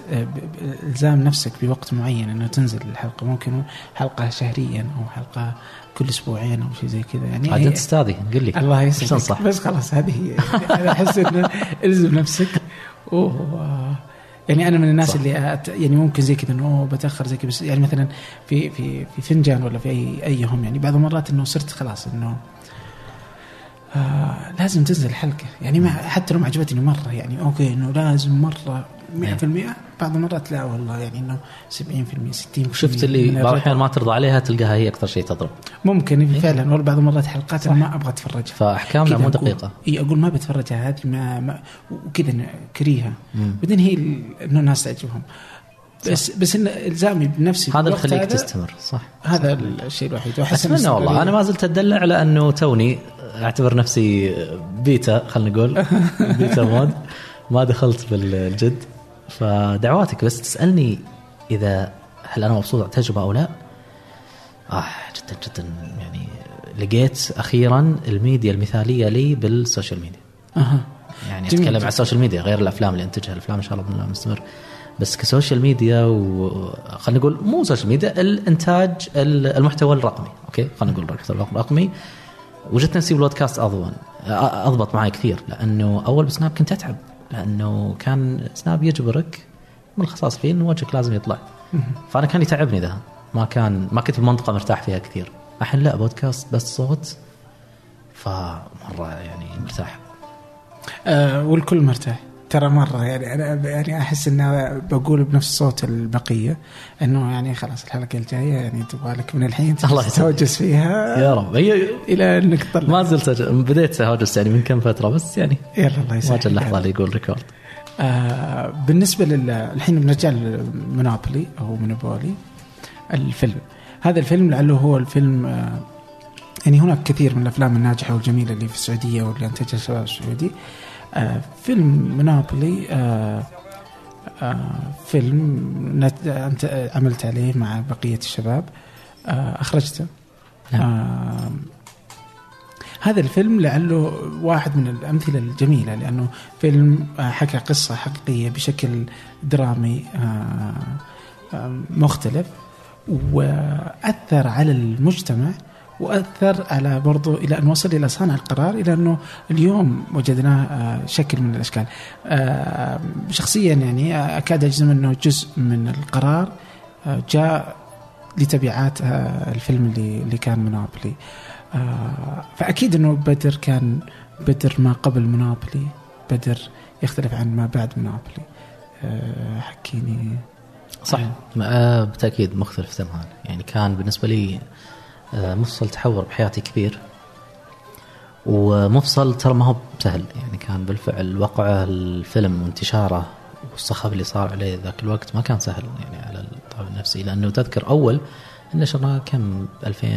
S1: إلزام نفسك بوقت معين إنه تنزل الحلقة. ممكن حلقة شهريا أو حلقة كل أسبوعين أو شيء زي كذا. يعني
S2: عاد أنت استاذي قل لي
S1: الله يسلمك بس خلاص هذه هي. أنا أحس إنه إلزم نفسك. و يعني أنا من الناس صح. اللي أت... يعني ممكن زي كذا إنه بتأخر زي كذا. بس يعني مثلا في في في فنجان ولا في أي ايهم يعني بعض المرات إنه صرت خلاص إنه آه لازم تنزل حلقه يعني ما حتى لو ما عجبتني مرة يعني أوكي إنه لازم مرة 100% بعض المرات لا والله يعني إنه 70% 60%
S2: شفت اللي بعض الأحيان ما ترضى عليها تلقاها هي أكثر شيء تضرب.
S1: ممكن إيه؟ فعلا. والله بعض المرات حلقات ما أبغى اتفرجها
S2: فأحكامنا مو دقيقه
S1: اي أقول ما بتفرجها هذه ما, ما وكذا كريهة. بعدين هي إنه الناس تعجبهم. بس صح. بس إن إلزامي بنفسي
S2: هذا اللي يخليك تستمر صح.
S1: هذا. الشيء الوحيد.
S2: أتمنى والله. أنا ما زلت أتدلع لأنه توني أعتبر نفسي بيتا خلينا نقول. beta mode. ما دخلت بالجد. فدعواتك بس تسألني إذا هل أنا مبسوط على التجربة أو لا. آه جدا جدا. يعني لقيت أخيرا الميديا المثالية لي بال social
S1: media. أها.
S2: يعني أتكلم عن ال social media غير الأفلام اللي أنتجها. الأفلام إن شاء الله مستمر. بس ك social media وخلينا نقول مو social media الإنتاج المحتوى الرقمي. okay؟ خلينا نقول المحتوى الرقمي. وجدت نفسي بالبودكاست اضمن أضبط معي كثير لأنه أول بسناب كنت أتعب لأنه كان سناب يجبرك من الخصائص فيه إنه وجهك لازم يطلع. فأنا كان يتعبني ذا ما كان ما كنت بمنطقة مرتاح فيها كثير. الحين لا بودكاست بس صوت فمرة يعني مرتاح.
S1: آه والكل مرتاح. ترى مرة يعني أنا يعني أحس ان بقول بنفس صوت البقية إنه يعني خلاص الحلقة الجاية يعني تبغى لك من الحين تهوجس فيها
S2: يا رب. هي
S1: إلى إنك
S2: تطلع. ما زلت بديت أهوجس يعني من كم فترة بس يعني
S1: يلا الله يسعدك
S2: اللحظه اللي يقول record.
S1: آه بالنسبة لل الحين بنرجع لمونوبولي أو مونوبولي الفيلم. هذا الفيلم لعله هو الفيلم آه يعني هناك كثير من الأفلام الناجحة والجميلة اللي في السعودية واللي أنتجها الشباب السعودي. آه فيلم مونوبولي آه آه فيلم أنت عملت عليه مع بقية الشباب آه أخرجته نعم. آه هذا الفيلم لعله واحد من الأمثلة الجميلة لأنه فيلم آه، حكى قصة حقيقية بشكل درامي آه، آه، مختلف وأثر على المجتمع وأثر على برضو إلى أن وصل إلى صانع القرار إلى أنه اليوم وجدناه شكل من الأشكال. شخصيا يعني أكاد أجزم أنه جزء من القرار جاء لتبعات الفيلم اللي اللي كان مونوبولي. آه فأكيد أنه بدر كان بدر ما قبل مونوبولي. بدر يختلف عن ما بعد مونوبولي. آه حكيني.
S2: صح. آه. بالتأكيد مختلف تماما. يعني كان بالنسبة لي آه مفصل تحور بحياتي كبير. ومفصل ترى ما هو سهل يعني كان بالفعل وقع الفيلم وانتشاره والصخب اللي صار عليه ذاك الوقت ما كان سهل يعني على الطابع النفسي. لأنه تذكر أول نشرناه كم؟ 2000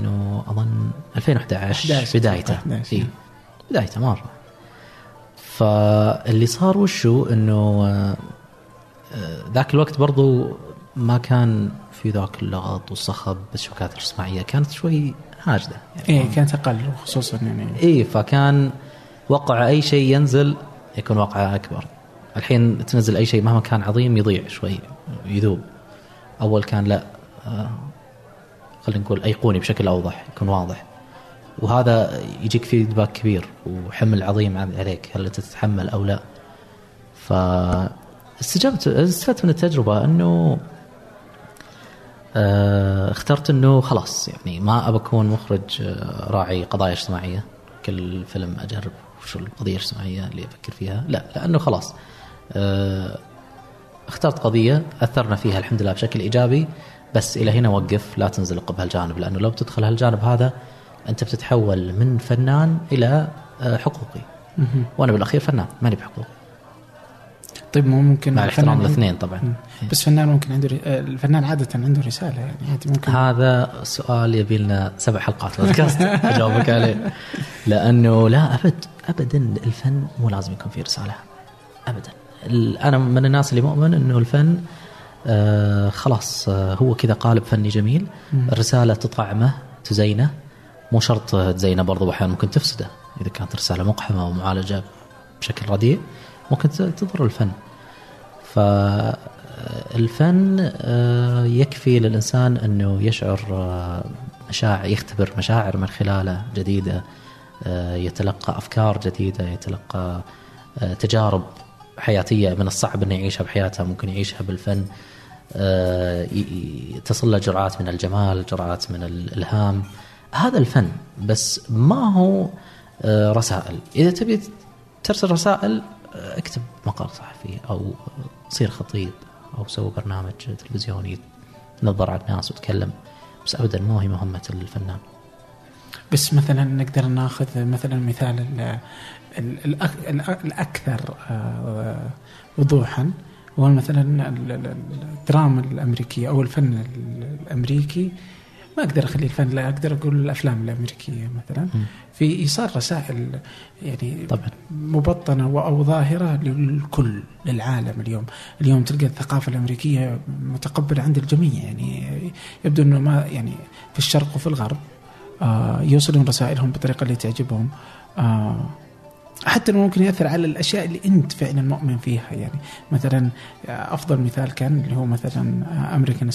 S2: أظن 2011 بدايته. اي بدايته مرة. فاللي صار وشو إنه آه، ذاك الوقت برضو ما كان في ذاك اللغط والصخب بالشبكات الاجتماعية كانت شوي هاجدة.
S1: يعني إيه كانت أقل خصوصا يعني.
S2: اي فكان وقع أي شيء ينزل يكون وقعه أكبر. الحين تنزل أي شيء مهما كان عظيم يضيع شوي يذوب. أول كان لا آه، خلينا نقول أيقوني بشكل أوضح يكون واضح. وهذا يجيك فيدباك كبير وحمل عظيم عليك هل أنت تتحمل أو لا. ف استجبت استفدت من التجربة إنه اخترت انه خلاص يعني ما ابى اكون مخرج آه، راعي قضايا اجتماعية. كل فيلم أجرب شو القضية الاجتماعية اللي أفكر فيها. لا لأنه خلاص آه، اخترت قضية أثرنا فيها الحمد لله بشكل إيجابي. بس إلى هنا وقف لا تنزلق بهالجانب لأنه لو تدخل هالجانب هذا أنت بتتحول من فنان إلى حقوقي. وأنا بالأخير فنان ماني بحقوق
S1: طيب مو ممكن
S2: مع الاحترام الاثنين طبعا.
S1: بس فنان ممكن عنده الفنان عادة عنده رسالة يعني عادي ممكن.
S2: هذا سؤال يبي لنا سبع حلقات بودكاست. أجاوبك عليه. لأنه لا ابد ابدا الفن مو لازم يكون فيه رسالة. ابدا. أنا من الناس اللي مؤمن إنه الفن آه خلاص آه هو كذا قالب فني جميل. الرسالة تطعمه تزينه. مو شرط تزينه برضو أحيانا ممكن تفسده. إذا كانت رسالة مقحمة ومعالجة بشكل رديء. ممكن تضر الفن. فالفن آه، يكفي للإنسان أنه يشعر آه، مشاعر يختبر مشاعر من خلاله جديدة آه، يتلقى أفكار جديدة يتلقى تجارب حياتية من الصعب أنه يعيشها بحياته ممكن يعيشها بالفن. تصل له جرعات من الجمال جرعات من الإلهام. هذا الفن بس ما هو رسائل. إذا تبي ترسل رسائل اكتب مقال صحفي أو صير خطيب أو سوي برنامج تلفزيوني نظر على الناس وتكلم بس ابدا مو هي مهمة الفنان.
S1: بس مثلا نقدر ناخذ مثلا مثال الأكثر آه، وضوحا. هو مثلا الدراما الأمريكية أو الفن الأمريكي ما أقدر أخلي الفن لا أقدر أقول الأفلام الأمريكية مثلا. في ايصال رسائل يعني طبعا. مبطنة أو ظاهرة للكل للعالم اليوم. اليوم تلقى الثقافة الأمريكية متقبلة عند الجميع يعني يبدو إنه ما يعني في الشرق وفي الغرب آه يوصلون رسائلهم بالطريقة اللي تعجبهم. آه حتى إنه ممكن يأثر على الأشياء اللي أنت فعلا مؤمن فيها. يعني مثلا أفضل مثال كان اللي هو مثلا امريكان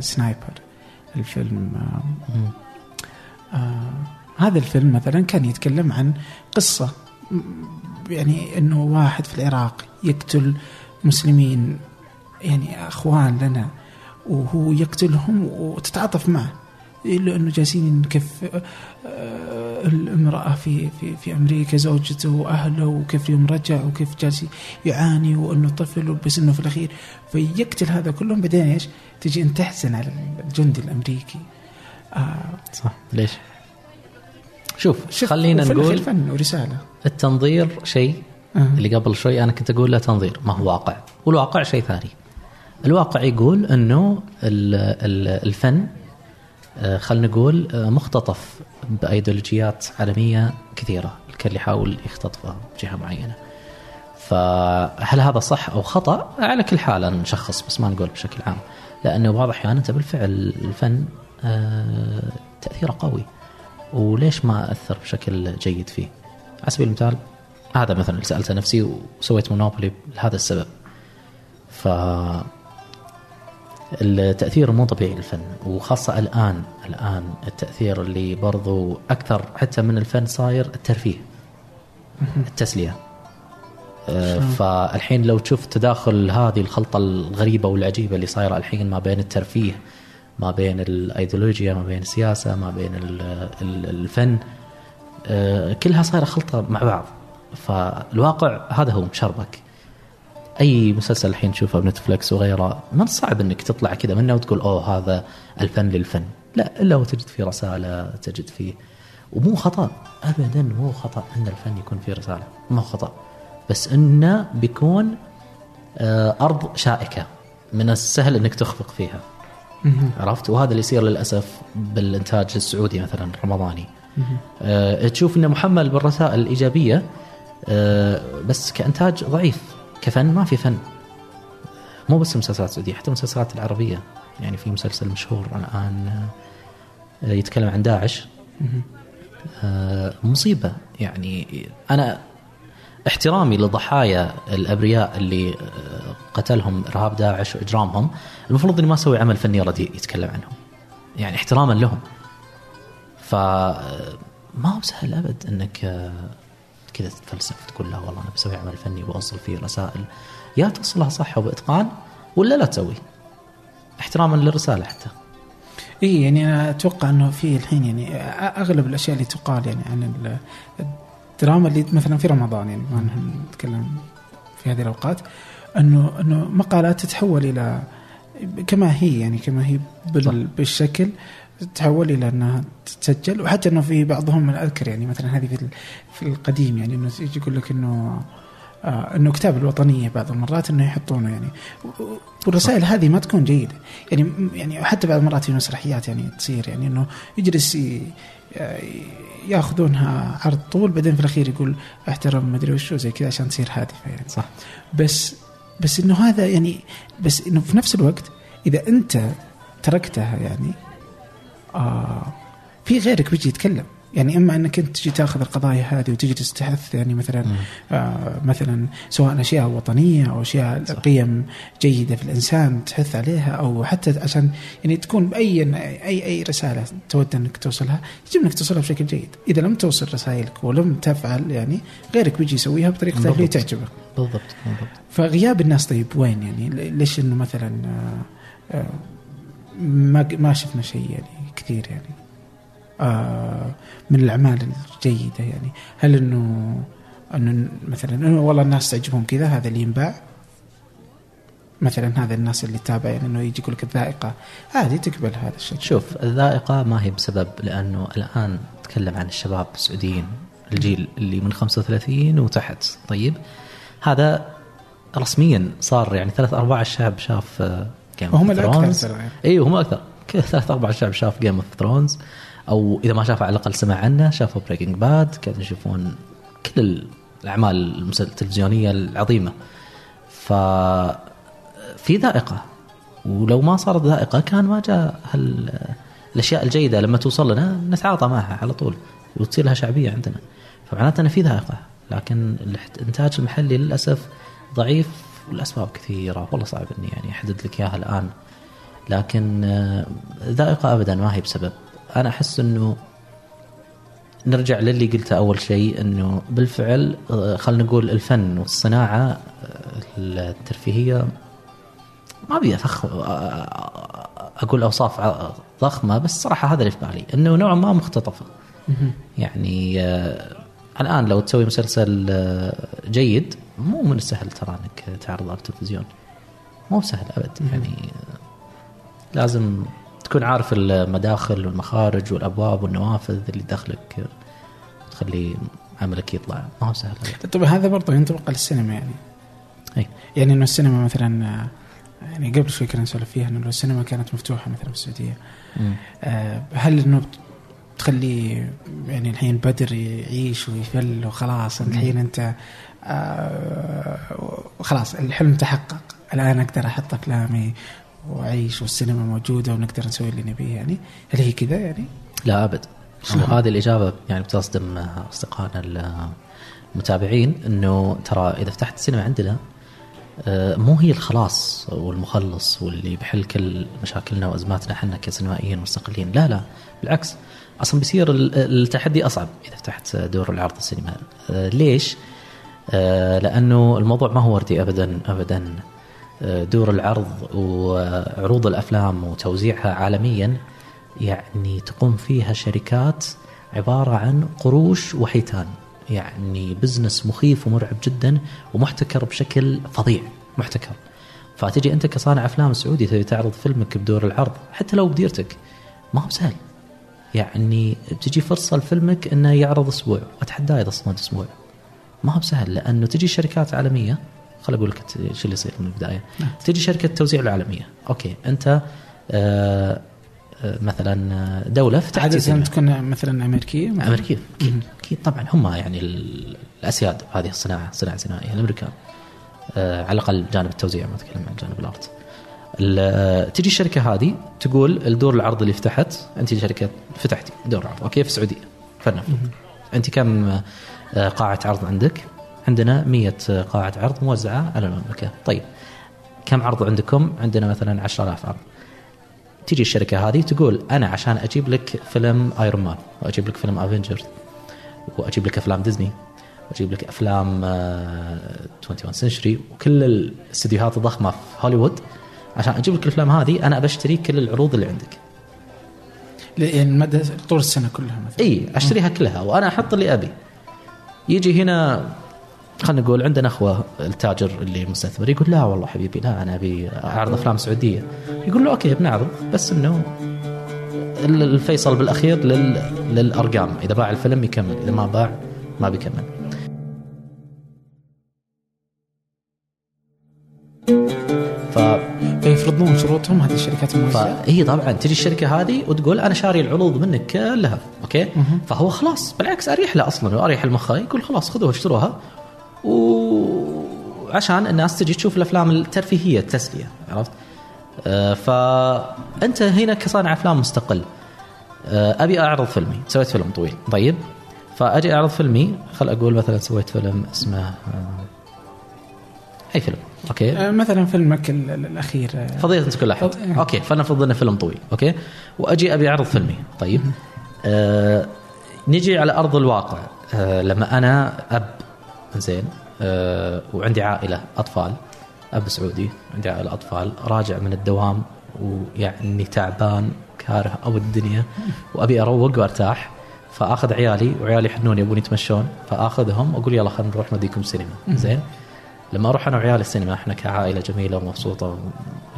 S1: سنايبر الفيلم آه هذا الفيلم مثلا كان يتكلم عن قصة يعني إنه واحد في العراق يقتل مسلمين يعني أخوان لنا وهو يقتلهم وتتعاطف معه. لأنه جالسين كيف آه، الامراه في في في أمريكا زوجته وأهله وكيف يوم رجع وكيف جالس يعاني وانه طفل بس انه في الأخير. فيقتل هذا كلهم. بعدين إيش؟ تجي انت تحزن على الجندي الأمريكي.
S2: آه صح. ليش؟ شوف, خلينا نقول
S1: فن ورسالة.
S2: التنظير شيء آه. اللي قبل شوي أنا كنت أقول له تنظير ما هو واقع. والواقع شيء ثاني. الواقع يقول إنه الفن آه، خلينا نقول آه، مختطف بأيديولوجيات عالمية كثيرة الكل يحاول يختطفها بجهة معينة. فهل هذا صح أو خطأ؟ على كل حال نشخص بس ما نقول بشكل عام. لأنه بعض الاحيان أنت بالفعل الفن تأثيره قوي. وليش ما أثر بشكل جيد فيه؟ على سبيل المثال هذا مثلا سالته نفسي وسويت مونوبولي لهذا السبب. ف التأثير مو طبيعي للفن وخاصة الآن الآن التأثير اللي برضو أكثر حتى من الفن صاير الترفيه التسلية. آه، فالحين لو تشوف تداخل هذه الخلطة الغريبة والعجيبة اللي صايرة الحين ما بين الترفيه ما بين الأيديولوجيا ما بين السياسة ما بين الفن آه، كلها صايرة خلطة مع بعض. فالواقع هذا هو مشربك. أي مسلسل الحين تشوفه بنتفلكس وغيره من الصعب إنك تطلع كذا منه وتقول أوه هذا الفن للفن. لا إلا وتجد فيه رسالة تجد فيه ومو خطأ ابدا مو خطأ إن الفن يكون فيه رسالة مو خطأ. بس إنه بيكون آه، أرض شائكة من السهل إنك تخفق فيها. عرفت؟ وهذا اللي يصير للأسف بالإنتاج السعودي مثلا رمضاني. أه تشوف انه محمل بالرسائل الإيجابية أه بس كإنتاج ضعيف. كفن؟ ما في فن. مو بس المسلسلات السعودية حتى المسلسلات العربية. يعني في مسلسل مشهور الآن أه يتكلم عن داعش. أه مصيبة. يعني أنا احترامي لضحايا الأبرياء اللي آه، قتلهم إرهاب داعش وإجرامهم. المفروض إني ما أسوي عمل فني رديء يتكلم عنهم. يعني احتراما لهم. ف ما هو سهل أبد إنك آه، كذا تتفلسف تقول لا والله أنا بسوي عمل فني واوصل فيه رسائل. يا توصلها صح وبإتقان ولا لا تسوي؟ احتراما للرسالة حتى.
S1: إي يعني أنا أتوقع إنه في الحين يعني أغلب الأشياء اللي تقال يعني عن ال- الدراما اللي مثلا في رمضان يعني ما نتكلم في هذه الأوقات إنه إنه مقالات تتحول إلى كما هي يعني كما هي بالشكل. تتحول إلى أنها تسجل وحتى إنه في بعضهم من أذكر يعني مثلا هذه في في القديم يعني إنه يجي يقول لك إنه آه إنه كتاب الوطنية بعض المرات إنه يحطونه يعني. والرسائل هذه ما تكون جيدة. يعني يعني حتى بعض المرات في مسرحيات يعني تصير يعني إنه يجلس ي- ياخذونها عرض طول بعدين في الأخير يقول احترم مدري وشو زي كذا عشان تصير هادفة يعني.
S2: صح.
S1: بس بس إنه هذا يعني بس إنه في نفس الوقت إذا أنت تركتها يعني آه في غيرك بيجي يتكلم يعني إما إنك أنت تجي تأخذ القضايا هذه وتجلس تحث يعني مثلا آه مثلا سواء أشياء وطنية أو أشياء
S2: صح.
S1: قيم جيدة في الإنسان تحث عليها أو حتى عشان يعني تكون بأي أي أي رسالة تود إنك توصلها يجب إنك توصلها بشكل جيد، إذا لم توصل رسائلك ولم تفعل يعني غيرك بيجي يسويها بطريقته اللي
S2: بالضبط.
S1: تعجبه.
S2: بالضبط بالضبط
S1: فغياب الناس طيب وين يعني ليش إنه مثلا آه، آه، ما ما شفنا شيء يعني كثير يعني. آه، من الأعمال الجيدة يعني. هل إنه إنه مثلا إنه والله الناس تعجبهم كذا هذا اللي ينباع؟ مثلا هذا الناس اللي تتابع يعني إنه يجي يقول لك الذائقة. عادي تقبل هذا الشيء.
S2: شوف الذائقة ما هي بسبب لأنه الآن نتكلم عن الشباب السعوديين الجيل اللي من 35 وتحت. طيب هذا رسميا صار يعني ثلاث أرباع الشعب شاف Game
S1: وهم الأكثر ترى يعني.
S2: أيوه هم أكثر. ثلاث ارباع الشعب شاف Game of Thrones أو إذا ما شاف على الأقل سمع عنه شافوا Breaking Bad كانوا يشوفون كل الأعمال التلفزيونية العظيمة. ف في ذائقة. ولو ما صارت ذائقة كان ما جاء هال الأشياء الجيدة. لما توصل لنا نتعاطى معها على طول وتصير لها شعبية عندنا. فمعناته ان في ذائقة. لكن الانتاج المحلي للأسف ضعيف والأسباب كثيرة والله صعب إني يعني أحدد لك إياها الآن. لكن آه، ذائقة ابدا ما هي بسبب. أنا أحس إنه نرجع للي قلته أول شيء إنه بالفعل آه، خلينا نقول الفن والصناعة آه، الترفيهية ما أقول أوصاف ع- ضخمة بس صراحة هذا اللي في بالي إنه نوعا ما مختطفة. يعني الآن لو تسوي مسلسل جيد مو من السهل ترى إنك تعرضه على التلفزيون. مو سهل أبد. يعني لازم تكون عارف المداخل والمخارج والأبواب والنوافذ اللي داخلك تخلي عملك يطلع. ما هو سهل.
S1: طبعا هذا برضه ينطبق على السينما يعني.
S2: أي.
S1: يعني إنه السينما مثلا يعني قبل شوي كنا نسولف فيها إنه السينما كانت مفتوحة مثلا في
S2: السعودية.
S1: آه، هل إنه تخلي يعني الحين بدر يعيش ويفل وخلاص؟ الحين أنت آه، خلاص الحلم تحقق. الآن أقدر أحط افلامي وأعيش والسينما موجودة ونقدر نسوي اللي نبيه يعني؟ هل هي كذا يعني؟
S2: لا أبد. وهذه الإجابة يعني بتصدم أصدقائنا المتابعين إنه ترى إذا فتحت السينما عندنا آه، مو هي الخلاص والمخلص واللي بيحل كل مشاكلنا وأزماتنا إحنا كسينمائيين مستقلين لا لا. بالعكس أصلا بيصير ال- التحدي أصعب إذا فتحت دور العرض السينما. آه، ليش؟ آه، لأنه الموضوع ما هو وردي ابدا ابدا. دور العرض وعروض الأفلام وتوزيعها عالميا يعني تقوم فيها شركات عبارة عن قروش وحيتان. يعني بزنس مخيف ومرعب جدا ومحتكر بشكل فظيع محتكر. فتجي أنت كصانع أفلام سعودي تبي تعرض فيلمك بدور العرض حتى لو بديرتك ما هو سهل يعني بتجي فرصة لفيلمك إنه يعرض أسبوع اتحداه اذا صمد أسبوع. ما هو بسهل لأنه تجي شركات عالمية خل أقول لك شو اللي يصير من البداية. تجي شركة توزيع العالمية. okay أنت آه آه، مثلا آه، دولة فتحت
S1: عادة. تكون مثلا أمريكية مثلاً؟
S2: أمريكية. أكيد أكيد طبعا. هم يعني ال- الأسياد هذه الصناعة الصناعه السينمائيه الأمريكان آه على الأقل جانب التوزيع ما أتكلم عن جانب ال art ال- آه، تجي الشركة هذه تقول الدور العرض اللي فتحت أنت شركة فتحتي دور عرض. okay في السعودية. فلنفرض. أنت كم قاعة عرض عندك؟ عندنا 100 قاعة عرض موزعة على المملكة. طيب كم عرض عندكم؟ عندنا مثلا 10000 عرض. تيجي الشركة هذه تقول أنا عشان أجيب لك فيلم Iron Man وأجيب لك فيلم Avengers وأجيب لك أفلام ديزني وأجيب لك أفلام آه، 21 Century وكل الاستديوهات الضخمة في هوليوود. عشان أجيب لك الأفلام هذه أنا بشتري كل العروض اللي عندك.
S1: يعني مدى طول السنة كلها مثلا.
S2: إي أشتريها كلها وأنا أحط اللي أبي. يجي هنا خلينا نقول عندنا أخوة التاجر اللي مستثمر يقول لا والله حبيبي لا أنا أبي اعرض أفلام سعودية. يقول له okay بنعرض بس إنه ال- الفيصل بالأخير لل... للأرقام. إذا باع الفيلم يكمل إذا ما باع ما بيكمل. ف
S1: فيفرضون شروطهم هذه الشركات الموزعه
S2: فهي طبعا تجي الشركة هذه وتقول أنا شاري العروض منك كلها أوكي؟ فهو خلاص بالعكس أريح له أصلا وأريح المخه يقول خلاص خذوها اشتروها. وعشان الناس تجي تشوف الأفلام الترفيهية التسلية عرفت؟ آه، فأنت هنا كصانع أفلام مستقل. آه، أبي أعرض فيلمي. سويت فيلم طويل. طيب؟ فأجي أعرض فيلمي. خل أقول مثلا سويت فيلم اسمه آه، أي فيلم.
S1: أوكي؟ مثلا فيلمك ال- ال- الأخير.
S2: فضيلة انت كل أحد.
S1: فض-
S2: okay فلنفرض إنه فيلم طويل. okay؟ وأجي أبي أعرض فيلمي. طيب؟ آه نجي على أرض الواقع. آه لما أنا أب زين. آه وعندي عائلة أطفال أب سعودي عندي عائلة أطفال راجع من الدوام ويعني تعبان كاره أو الدنيا وأبي أروق وأرتاح. فأخذ عيالي وعيالي يحنون يبون يتمشون. فأخذهم وأقول يلا خلينا نروح نوديكم السينما. زين. لما أروح أنا وعيالي السينما إحنا كعائلة جميلة ومبسوطة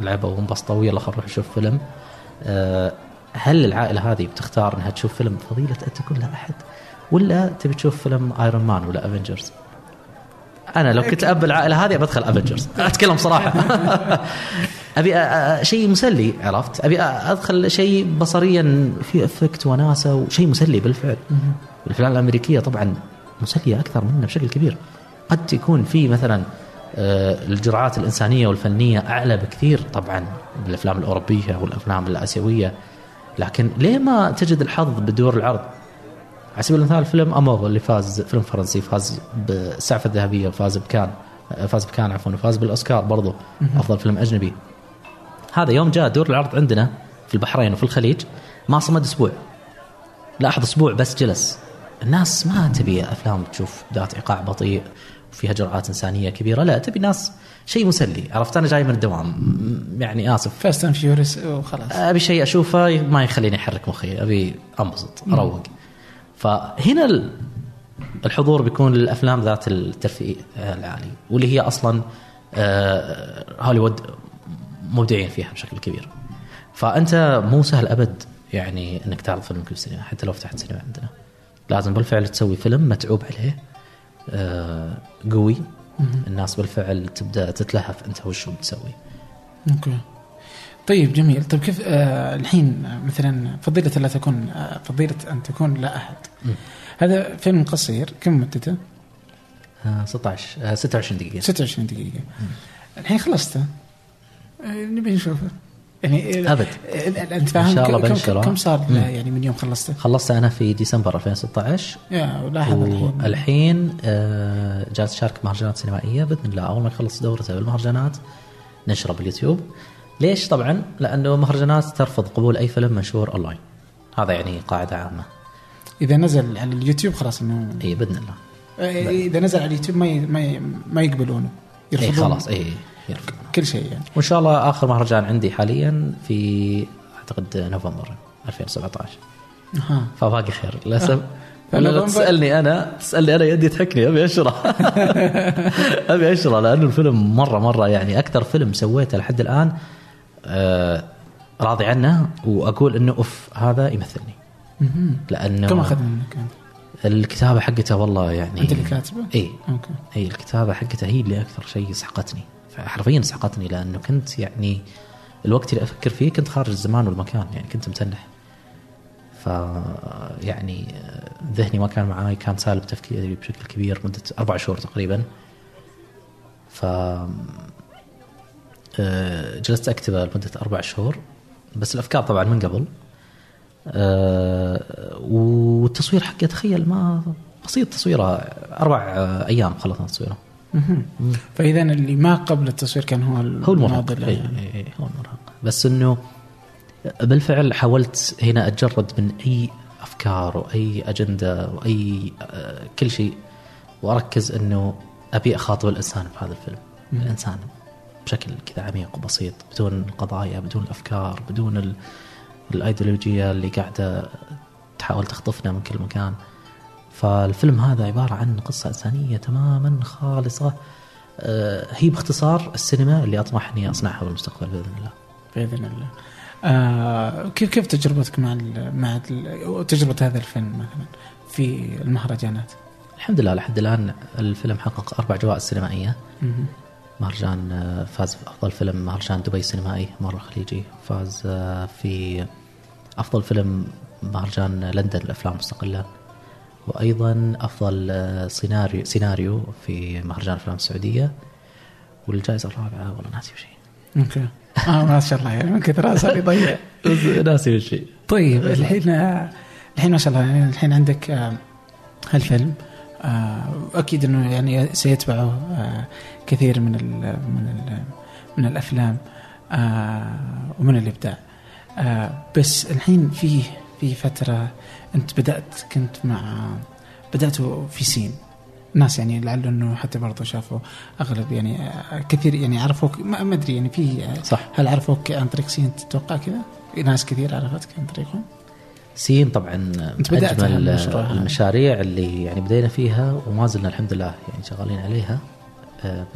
S2: ولعبوا وانبسطوا ويلا خلينا نروح نشوف فيلم. أه هل العائلة هذه بتختار إنها تشوف فيلم فضيلة أن تكون لا أحد ولا تبي تشوف فيلم ايرون مان ولا أفنجرز أنا لو كنت أب العائلة هذه بدخل افنجرز أتكلم صراحة. أبي شيء مسلي عرفت؟ أبي أدخل شيء بصريا في effect وناسة وشيء مسلي بالفعل. الأفلام الأمريكية طبعا مسلية أكثر منا بشكل كبير. قد يكون في مثلا آه، الجرعات الإنسانية والفنية أعلى بكثير طبعا من الأفلام الأوروبية والأفلام الآسيوية. لكن ليه ما تجد الحظ بدور العرض؟ على سبيل المثال فيلم امور اللي فاز فيلم فرنسي فاز بالسعفه الذهبيه وفاز بكان فاز بكان عفوا وفاز بالأوسكار برضو أفضل فيلم أجنبي. هذا يوم جاء دور العرض عندنا في البحرين وفي الخليج ما صمد أسبوع. لاحظ أسبوع بس جلس. الناس ما تبي أفلام تشوف ذات إيقاع بطيء وفيها جرعات إنسانية كبيرة لا تبي ناس شيء مسلي. عرفت؟ أنا جاي من الدوام. يعني آسف.
S1: Fast and Furious وخلاص.
S2: أبي شيء أشوفه ما يخليني أحرك مخي أبي أنبسط أروق. فهنا ال- الحضور بيكون للأفلام ذات الترفيه العالي واللي هي أصلا آه، هوليوود مبدعين فيها بشكل كبير. فأنت مو سهل أبد يعني إنك تعرض فيلم في السينما حتى لو فتحت سينما عندنا. لازم بالفعل تسوي فيلم متعوب عليه آه، قوي. الناس بالفعل تبدأ تتلهف أنت وش بتسوي.
S1: أوكي. طيب جميل. طيب كيف آه الحين آه، مثلا فضيلة لا تكون آه فضيلة أن تكون لا أحد. هذا فيلم قصير كم مدته؟
S2: آه، 16 آه، 26 دقيقة.
S1: 26 دقيقة. الحين خلصته. آه، نبي نشوفه. يعني
S2: أبد.
S1: آه، أنت فاهم
S2: إن شاء الله بنشره.
S1: كم صار. يعني من يوم خلصته؟
S2: خلصت أنا في ديسمبر 2016
S1: يا ولاحظ الحين.
S2: والحين آه، جالس اشارك مهرجانات سينمائية. بإذن الله أول ما يخلص دورته بالمهرجانات نشره باليوتيوب. ليش طبعا؟ لأنه مهرجانات ترفض قبول أي فيلم منشور أونلاين. هذا يعني قاعدة عامة.
S1: إذا نزل على اليوتيوب خلاص إنه
S2: اي بإذن الله.
S1: آه، إذا نزل على اليوتيوب ما ي- ما ي- ما يقبلونه.
S2: اي
S1: يرفضون
S2: خلاص. اي يرفض
S1: كل شيء يعني.
S2: وإن شاء الله آخر مهرجان عندي حاليا في أعتقد نوفمبر 2017
S1: أها.
S2: فباقي خير. للاسف
S1: آه.
S2: ولا لو تسألني أنا. تسألني أنا يدي تحكني. أبي اشره أبي اشره لأنه الفيلم مرة مرة يعني أكثر فيلم سويته لحد الآن راضي عنه وأقول إنه أوف هذا يمثلني. لأنه
S1: كم أخذ منك؟
S2: الكتابة حقته والله يعني
S1: أنت اللي كاتبه؟
S2: إي
S1: أوكي
S2: إي الكتابة حقته هي اللي أكثر شيء سحقتني حرفيا سحقتني لأنه كنت يعني الوقت اللي أفكر فيه كنت خارج الزمان والمكان يعني كنت متنح ف يعني ذهني ما كان معاي كان سالب تفكيري بشكل كبير مدة أربع شهور تقريبا ف آه، جلست اكتبه لمدة أربع شهور بس الأفكار طبعا من قبل آه، والتصوير حقه تخيل ما بسيط تصويره أربع آه، أيام خلصنا تصويره.
S1: فاذا اللي ما قبل التصوير كان هو
S2: هو المرهق
S1: يعني.
S2: هو المرهق بس إنه بالفعل حاولت هنا أتجرد من أي أفكار وأي أجندة وأي آه، كل شيء وأركز إنه أبي أخاطب الإنسان في هذا الفيلم. الإنسان بشكل كذا عميق وبسيط بدون القضايا بدون الافكار بدون ال- الأيديولوجية اللي قاعدة تحاول تخطفنا من كل مكان. فالفيلم هذا عبارة عن قصة إنسانية تماما خالصة. آه، هي باختصار السينما اللي أطمح إني أصنعها بالمستقبل بإذن الله.
S1: بإذن الله. آه كيف كيف تجربتك مع ال مع ال تجربة هذا الفيلم مثلا في المهرجانات؟
S2: الحمد لله لحد الآن الفيلم حقق أربع جوائز
S1: سينمائية.
S2: مهرجان آه، فاز في افضل فيلم مهرجان دبي السينمائي مرة خليجي. فاز آه، في أفضل فيلم مهرجان لندن للافلام المستقلة. وأيضا أفضل آه، سيناريو سيناريو في مهرجان الأفلام السعودية. والجائزة الرابعة والله ناسي هي.
S1: أوكي. ما شاء الله يعني من كثر صار يضيع.
S2: ناسي هي.
S1: طيب الحين الحين ما شاء الله يعني الحين عندك هالفيلم. أكيد إنه يعني سيتبعه كثير من ال من ال من الأفلام آه، ومن الإبداع آه، بس الحين في في فترة أنت بدأت كنت مع بداتوا في سين ناس يعني لعل إنه حتى برضو شافوا أغلب يعني آه، كثير يعني عرفوك ما أدري يعني في
S2: صح
S1: هل عرفوك عن طريق سين تتوقع كذا؟ ناس كثير عرفتك عن طريقهم؟
S2: سين طبعا
S1: أنت بدأت أجمل.
S2: المشاريع اللي يعني بدينا فيها وما زلنا الحمد لله يعني شغالين عليها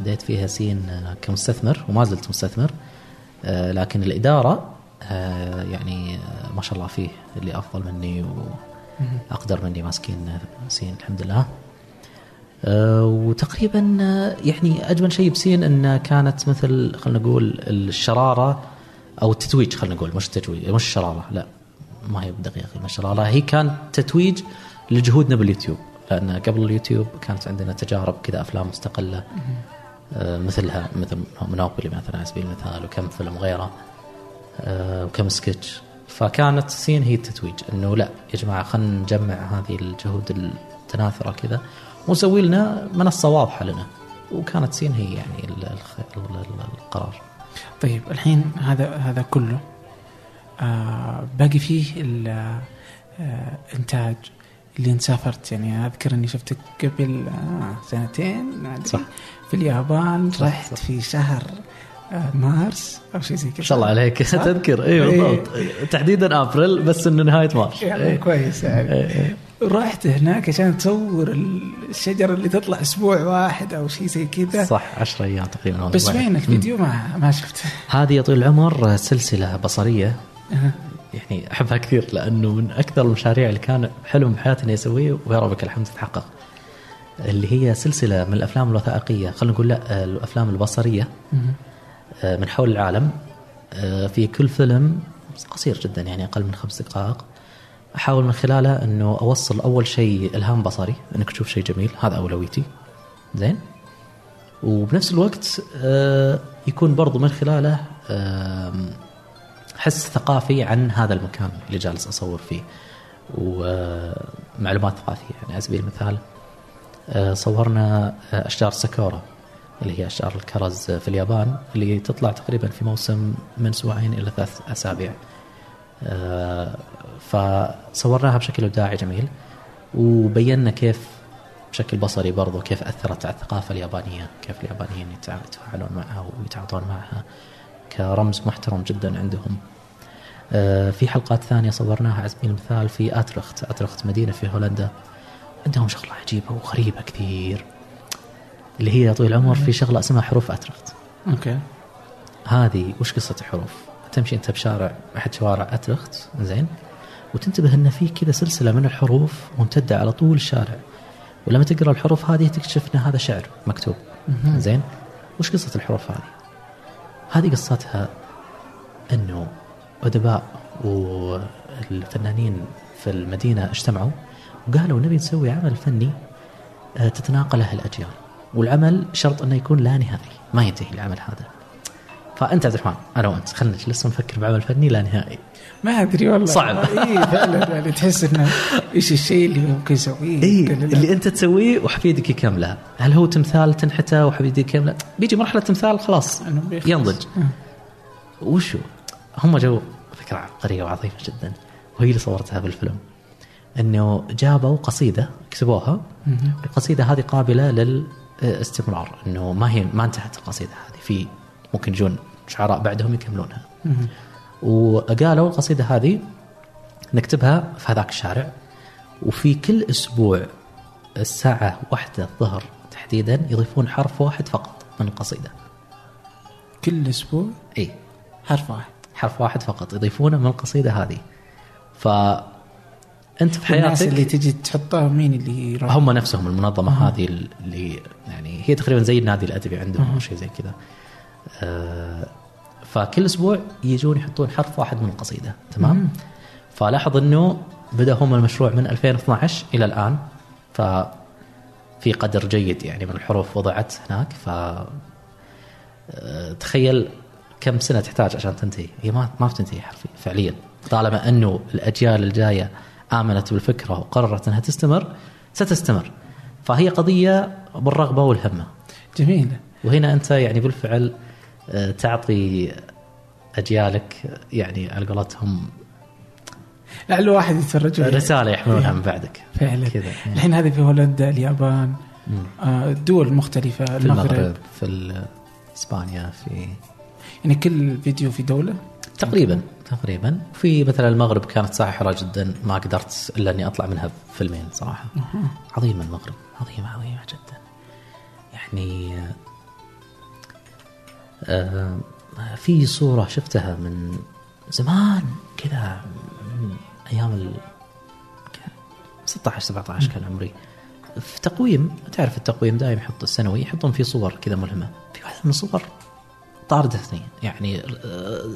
S2: بديت فيها سين آه، كمستثمر وما زلت مستثمر. آه، لكن الإدارة آه، يعني آه، ما شاء الله فيه اللي أفضل مني وأقدر مني ماسكين آه، سين الحمد لله. آه، وتقريبا آه، يعني أجمل شيء بسين إنه كانت مثل خلينا نقول الشرارة أو التتويج خلينا نقول مش التتويج مش الشرارة لا ما هي بدقيقة كلمه الشرارة. هي كان تتويج لجهودنا باليوتيوب. لأن قبل اليوتيوب كانت عندنا تجارب كذا أفلام مستقلة آه، مثلها مثل مونوبولي مثلا على سبيل المثال وكم فيلم غيره آه، وكم سكتش. فكانت سين هي التتويج إنه لا يا جماعة خلينا نجمع هذه الجهود التناثرة كذا. ونسوي لنا منصة واضحة لنا وكانت سين هي يعني القرار.
S1: طيب الحين هذا هذا كله آه باقي فيه الانتاج اللي أنت سافرت يعني أذكر إني شفتك قبل آه سنتين
S2: صح.
S1: في اليابان
S2: صح،
S1: رحت
S2: صح.
S1: في شهر آه مارس أو شيء زي كذا
S2: ما شاء الله عليك؟ تذكر اي
S1: إيه.
S2: بالضبط تحديدا أبريل بس إنه نهاية مارس
S1: يعني
S2: إيه.
S1: كويس يعني
S2: إيه، إيه.
S1: رحت هناك عشان تصور الشجرة اللي تطلع أسبوع واحد أو شيء زي كذا
S2: صح 10 أيام تقريبا
S1: بس. وين الفيديو ما ما شفته
S2: هذه يا طويل العمر سلسلة
S1: بصرية.
S2: يعني أحبها كثير لأنه من أكثر المشاريع اللي كان حلم بحياتي إني أسويه ويا ربك الحمد تتحقق. اللي هي سلسلة من الأفلام الوثائقية خلينا نقول لا الأفلام
S1: البصرية.
S2: آه، من حول العالم آه، في كل فيلم قصير جدا يعني أقل من خمس دقائق أحاول من خلاله إنه أوصل أول شيء إلهام بصري إنك تشوف شيء جميل هذا أولويتي زين وبنفس الوقت آه، يكون برضو من خلاله حس ثقافي عن هذا المكان اللي جالس أصور فيه ومعلومات ثقافية يعني على سبيل المثال آه، صورنا آه، أشجار ساكورا اللي هي أشجار الكرز في اليابان اللي تطلع تقريبا في موسم من أسبوعين إلى ثلاث أسابيع. آه، فصورناها بشكل إبداعي جميل وبينا كيف بشكل بصري برضو كيف أثرت على الثقافة اليابانية، كيف اليابانيين يتفاعلون معها ويتعاطون معها كرمز محترم جدا عندهم. آه، في حلقات ثانية صورناها على سبيل المثال في أترخت، أترخت مدينة في هولندا. عندهم شغلة عجيبة وغريبة كثير. اللي هي يا طويل العمر في شغلة اسمها حروف أترخت.
S1: أوكي.
S2: هذه وش قصة الحروف تمشي أنت بشارع احد شوارع أترخت زين؟ وتنتبه أن في كذا سلسلة من الحروف ممتدة على طول الشارع. ولما تقرأ الحروف هذه تكتشف أن هذا شعر مكتوب. زين؟ وش قصة الحروف هذه؟ هذه قصتها أنه أدباء والفنانين في المدينة اجتمعوا وقالوا نبي نسوي عمل فني آه، تتناقله الأجيال. والعمل شرط أنه يكون لا نهائي ما ينتهي العمل هذا. فأنت عبد الرحمن أنا وأنت. خلينا نجلس ونفكر بعمل فني لا نهائي.
S1: ما أدري والله.
S2: صعب.
S1: اي فعلا يعني تحس إنه إيش الشيء اللي ممكن يسويه؟
S2: اي
S1: لا.
S2: اللي أنت تسويه وحفيدك يكمله. هل هو تمثال تنحته وحفيدك يكمله؟ بيجي مرحلة تمثال خلاص. ينضج.
S1: آه.
S2: وشو؟ هم جو فكرة عبقرية وعظيمة جدا وهي اللي صورتها بالفيلم. إنه جابوا قصيدة كتبوها. القصيدة هذه قابلة للاستمرار إنه ما هي ما انتهت القصيدة هذه. في ممكن يجون شعراء بعدهم يكملونها. وقالوا القصيدة هذه نكتبها في هذاك الشارع وفي كل أسبوع الساعة واحدة الظهر تحديدا يضيفون حرف واحد فقط من القصيدة.
S1: كل أسبوع؟
S2: إي.
S1: حرف واحد.
S2: حرف واحد فقط يضيفونه من القصيدة هذه. ف أنت في
S1: الناس
S2: حياتك
S1: اللي تجي تحطها مين اللي يروح؟
S2: هم نفسهم المنظمة هذه اللي يعني هي تقريبا زي النادي الأدبي عندهم أو شيء زي كذا. آه، فكل أسبوع يجون يحطون حرف واحد من القصيدة تمام؟ فلاحظ إنه بدا هم المشروع من 2012 إلى الآن ف في قدر جيد يعني من الحروف وضعت هناك ف آه، تخيل كم سنة تحتاج عشان تنتهي. هي ما ما بتنتهي حرفيا فعليا. طالما إنه الأجيال الجاية آمنت بالفكرة وقررت إنها تستمر ستستمر. فهي قضية بالرغبة والهمة.
S1: جميل.
S2: وهنا أنت يعني بالفعل آه، تعطي أجيالك يعني على قولتهم
S1: لعل واحد يتفرج
S2: رسالة يحملونها من بعدك.
S1: فعلا.
S2: كذا.
S1: الحين هذه في هولندا اليابان آه، دول مختلفة
S2: في المغرب في ال- إسبانيا في
S1: يعني كل فيديو في دولة؟
S2: تقريبا تقريبا. في مثلا المغرب كانت ساحه حلوة جدا ما قدرت إلا إني أطلع منها فيلمين صراحة. عظيمه المغرب عظيمه عظيمه جدا. يعني آه في صورة شفتها من زمان كذا من أيام ال 16 17 كان عمري. في تقويم تعرف التقويم دائما يحط السنوي يحطون فيه صور كذا ملهمة. في واحدة من الصور طاردتني يعني آه،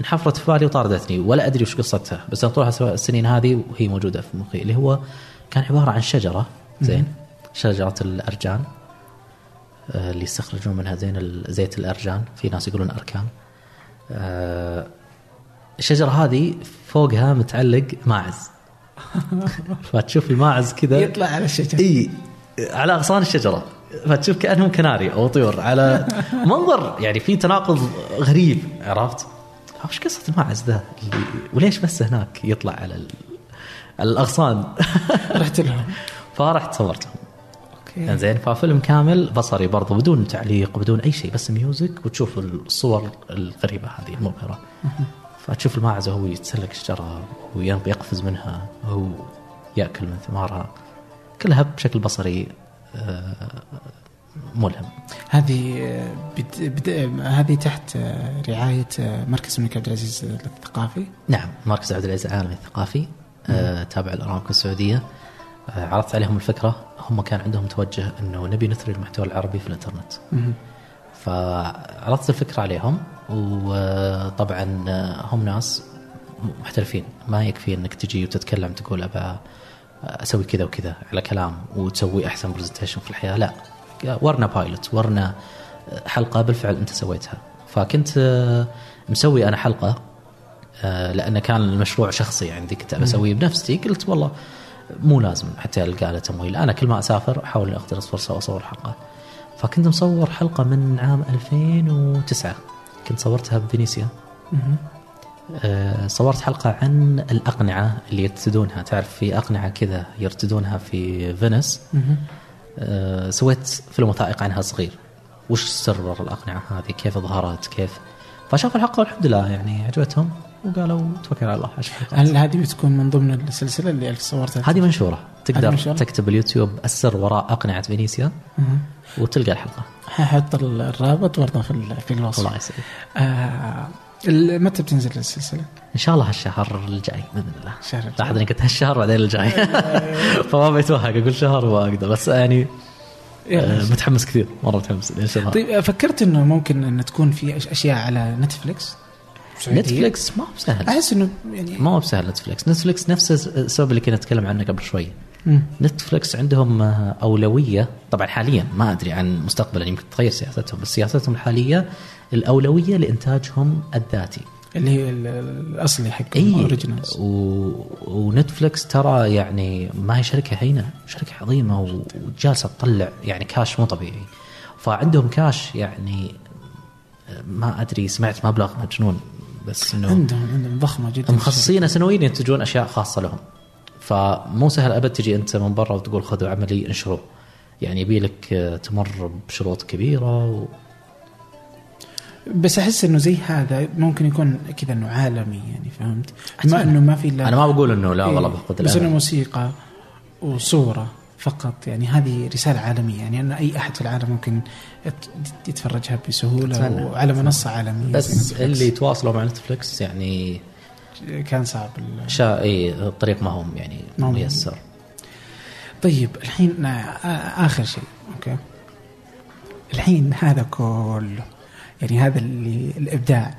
S2: انحفرت في بالي وطاردتني ولا أدري وش قصتها بس أنا طول السنين هذه وهي موجودة في مخي اللي هو كان عبارة عن شجرة زين شجرة الأرجان. آه، اللي يستخرجون منها زين زيت الأرجان. في ناس يقولون أركان. آه، الشجرة هذه فوقها متعلق ماعز. فتشوف الماعز كذا.
S1: يطلع على الشجرة.
S2: إي على أغصان الشجرة. فتشوف كأنهم كناري أو طيور. على منظر يعني في تناقض غريب عرفت؟ وش قصة الماعز ذا؟ وليش بس هناك يطلع على. على الأغصان؟
S1: رحت لهم.
S2: فرحت صورتهم.
S1: أوكي.
S2: زين ففيلم كامل بصري برضو بدون تعليق بدون أي شيء بس music وتشوف الصور الغريبة هذه المبهرة. فتشوف الماعز وهو يتسلق شجره ويقفز منها وهو يأكل من ثمارها. كلها بشكل بصري آه، ملهم.
S1: هذه بت... بت... هذه تحت رعاية آه، مركز الملك عبد العزيز الثقافي؟
S2: نعم مركز عبد العزيز العالمي الثقافي آه، تابع الارامكو السعودية. عرضت عليهم الفكرة هم كان عندهم توجه إنه نبي نثري المحتوى العربي في
S1: الإنترنت.
S2: فعرضت الفكرة عليهم وطبعا هم ناس محترفين. ما يكفي إنك تجي وتتكلم تقول ابى أسوي كذا وكذا على كلام وتسوي أحسن presentation في الحياة. لا ورنا pilot ورنا حلقة بالفعل أنت سويتها. فكنت مسوي أنا حلقة لأن كان المشروع شخصي عندي كنت أسويه بنفسي. قلت والله مو لازم حتى ألقى له تمويل. أنا كل ما أسافر أحاول اقتنص فرصه واصور حلقة. فكنت مصور حلقة من عام 2009 كنت صورتها بفينيسيا. آه، صورت حلقة عن الأقنعة اللي يرتدونها. تعرف في أقنعة كذا يرتدونها في فينيس. آه، سويت فيلم وثائقي عنها صغير. وش سر الأقنعة هذه؟ كيف ظهرت؟ كيف؟ فشافوا الحلقة والحمد لله يعني عجبتهم. وقالوا توكل على الله
S1: هل هذه بتكون من ضمن السلسلة اللي صورتها؟
S2: هذه منشورة تقدر
S1: منشورة؟
S2: تكتب اليوتيوب السر وراء أقنعة فينيسيا. وتلقى الحلقة
S1: ححط الرابط برضه في في الوصف
S2: الله يسعدك
S1: آه متى بتنزل السلسلة؟
S2: إن شاء الله هالشهر الجاي بإذن الله
S1: شهر الجاي.
S2: لاحظ إني قلت هالشهر بعدين الجاي فما بيتوهق أقول شهر وما أقدر بس يعني. آه، متحمس كثير مرة متحمس لين شهر
S1: طيب آه، فكرت إنه ممكن إن تكون في أشياء على نتفلكس؟
S2: نتفلكس ما هو بسهل.
S1: أحس إنه يعني
S2: ما هو بسهل نتفلكس نتفلكس نفس السبب اللي كنا نتكلم عنه قبل شوي. نتفلكس عندهم آه، أولوية. طبعا حاليا ما أدري عن مستقبلا يمكن تتغير سياستهم بس سياستهم الحالية الأولوية لإنتاجهم الذاتي.
S1: اللي هي ال- الأصلي حق
S2: اي
S1: originals
S2: و... ونتفلكس ترى يعني ما هي شركة هينة شركة عظيمة وجالسة تطلع يعني كاش مو طبيعي. فعندهم كاش يعني ما أدري سمعت مبلغ مجنون. بس إنه
S1: عندهم عندهم ضخمة جدا
S2: مخصصين سنويا ينتجون أشياء خاصة لهم. فمو سهل أبد تجي أنت من برا وتقول خذوا عملي انشروه يعني يبي لك تمر بشروط كبيرة و...
S1: بس أحس إنه زي هذا ممكن يكون كذا إنه عالمي يعني فهمت؟ ما إنه ما في الا
S2: أنا ما بقول إنه لا والله
S1: إيه،
S2: باخذ
S1: بس
S2: إنه.
S1: موسيقى وصورة. فقط. يعني هذه رسالة عالمية. يعني أن أي أحد في العالم ممكن يت- يتفرجها بسهولة
S2: أتمنى.
S1: وعلى منصة عالمية
S2: بس. اللي يتواصلوا مع نتفلكس يعني
S1: كان صعب
S2: شا إي الطريق ما هم يعني ميسر.
S1: طيب الحين آ- آخر شيء أوكي. الحين هذا كله يعني هذا اللي الإبداع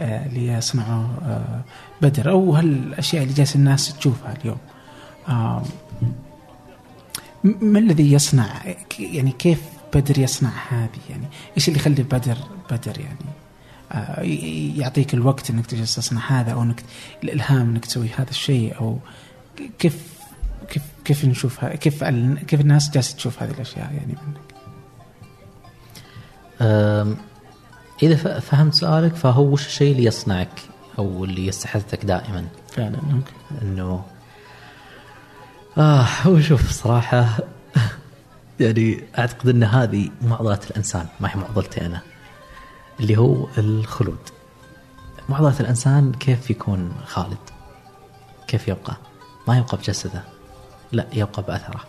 S1: آه، اللي يصنعه آه، بدر. أو هالاشياء اللي جالس الناس تشوفها اليوم؟ ما الذي يصنع؟ يعني كيف بدر يصنع هذه؟ يعني إيش اللي يخلي بدر بدر يعني آه، يعطيك الوقت إنك تجلس تصنع هذا أو إنك الإلهام إنك تسوي هذا الشيء أو كيف كيف كيف نشوفها كيف كيف الناس جالسة تشوف هذه الأشياء يعني منك؟
S2: إذا فهمت سؤالك فهو وش الشيء اللي يصنعك أو اللي يستحثك دائما؟
S1: فعلا أوكي
S2: إنه آه هو شوف صراحة يعني أعتقد إن هذه معضله الإنسان ما هي معضلتي أنا اللي هو الخلود. معضلة الإنسان كيف يكون خالد؟ كيف يبقى؟ ما يبقى بجسده لا يبقى بأثره.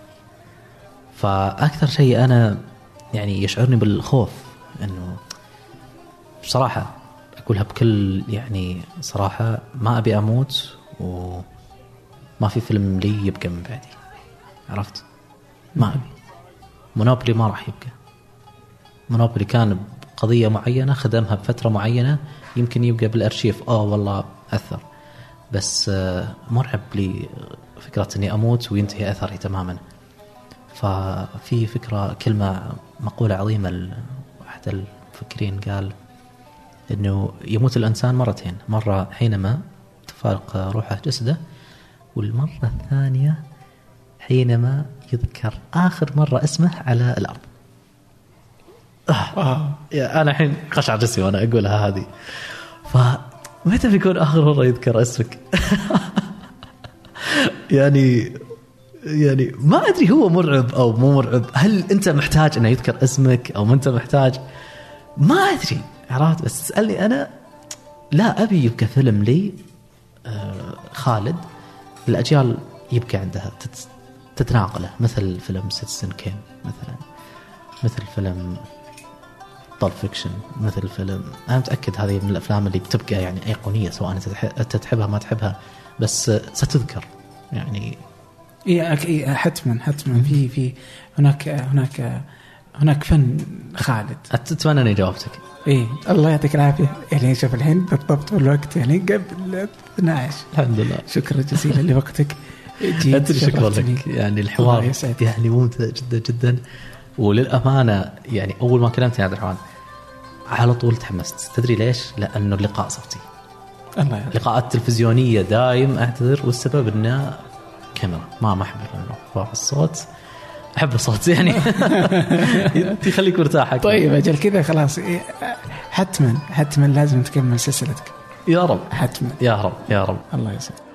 S2: فأكثر شيء أنا يعني يشعرني بالخوف إنه بصراحة أقولها بكل يعني صراحة ما أبي أموت وما في فيلم لي يبقى من بعدي. عرفت؟ ما أبي. مونوبولي ما راح يبقى. مونوبولي كان بقضية معينة خدمها بفترة معينة يمكن يبقى بالأرشيف. آه والله أثر. بس آه، مرعب لي فكرة إني أموت وينتهي أثري تماما. ففي فكرة كلمة مقولة عظيمة ل- احد المفكرين قال إنه يموت الإنسان مرتين. مرة حينما تفارق روحه جسده والمرة الثانية حينما يذكر آخر مرة اسمه على الأرض.
S1: آه.
S2: يا أنا الحين قشعر جسمي وأنا أقولها هذه. فمتى بيكون آخر مرة يذكر اسمك؟ يعني يعني ما أدري هو مرعب أو مو مرعب، هل أنت محتاج إنه يذكر اسمك أو ما أنت محتاج؟ ما أدري. عرفت؟ بس تسألني أنا لا أبي يبقى فيلم لي آه، خالد. الأجيال يبقى عندها تت- تتناقله مثل فيلم Citizen Kane مثلا مثل فيلم Pulp Fiction مثل فيلم أنا متأكد هذه من الأفلام اللي بتبقى يعني أيقونية سواء أنت تحبها ما تحبها بس ستذكر يعني.
S1: إيه إيه حتما حتما. في في هناك هناك هناك فن خالد.
S2: أتمنى إني جاوبتك.
S1: إيه الله يعطيك العافية. يعني شوف الحين بالضبط والوقت يعني قبل 12
S2: الحمد لله.
S1: شكرا جزيلا لوقتك.
S2: اللي شكرا. لك. يعني الحوار. يعني ممتع جدا جدا. وللأمانة يعني أول ما كلمتني عبد الرحمن على طول تحمست. تدري ليش؟ لأنه اللقاء صوتي.
S1: الله يعطيك.
S2: اللقاءات التلفزيونية دايم أعتذر والسبب إنه كاميرا. ما ما أحب الصوت. أحب الصوت يعني. يخليك مرتاح.
S1: طيب أجل كذا خلاص. إيه، حتما حتما لازم تكمل سلسلتك.
S2: يا رب.
S1: حتما.
S2: يا رب يا رب.
S1: الله يسعدك.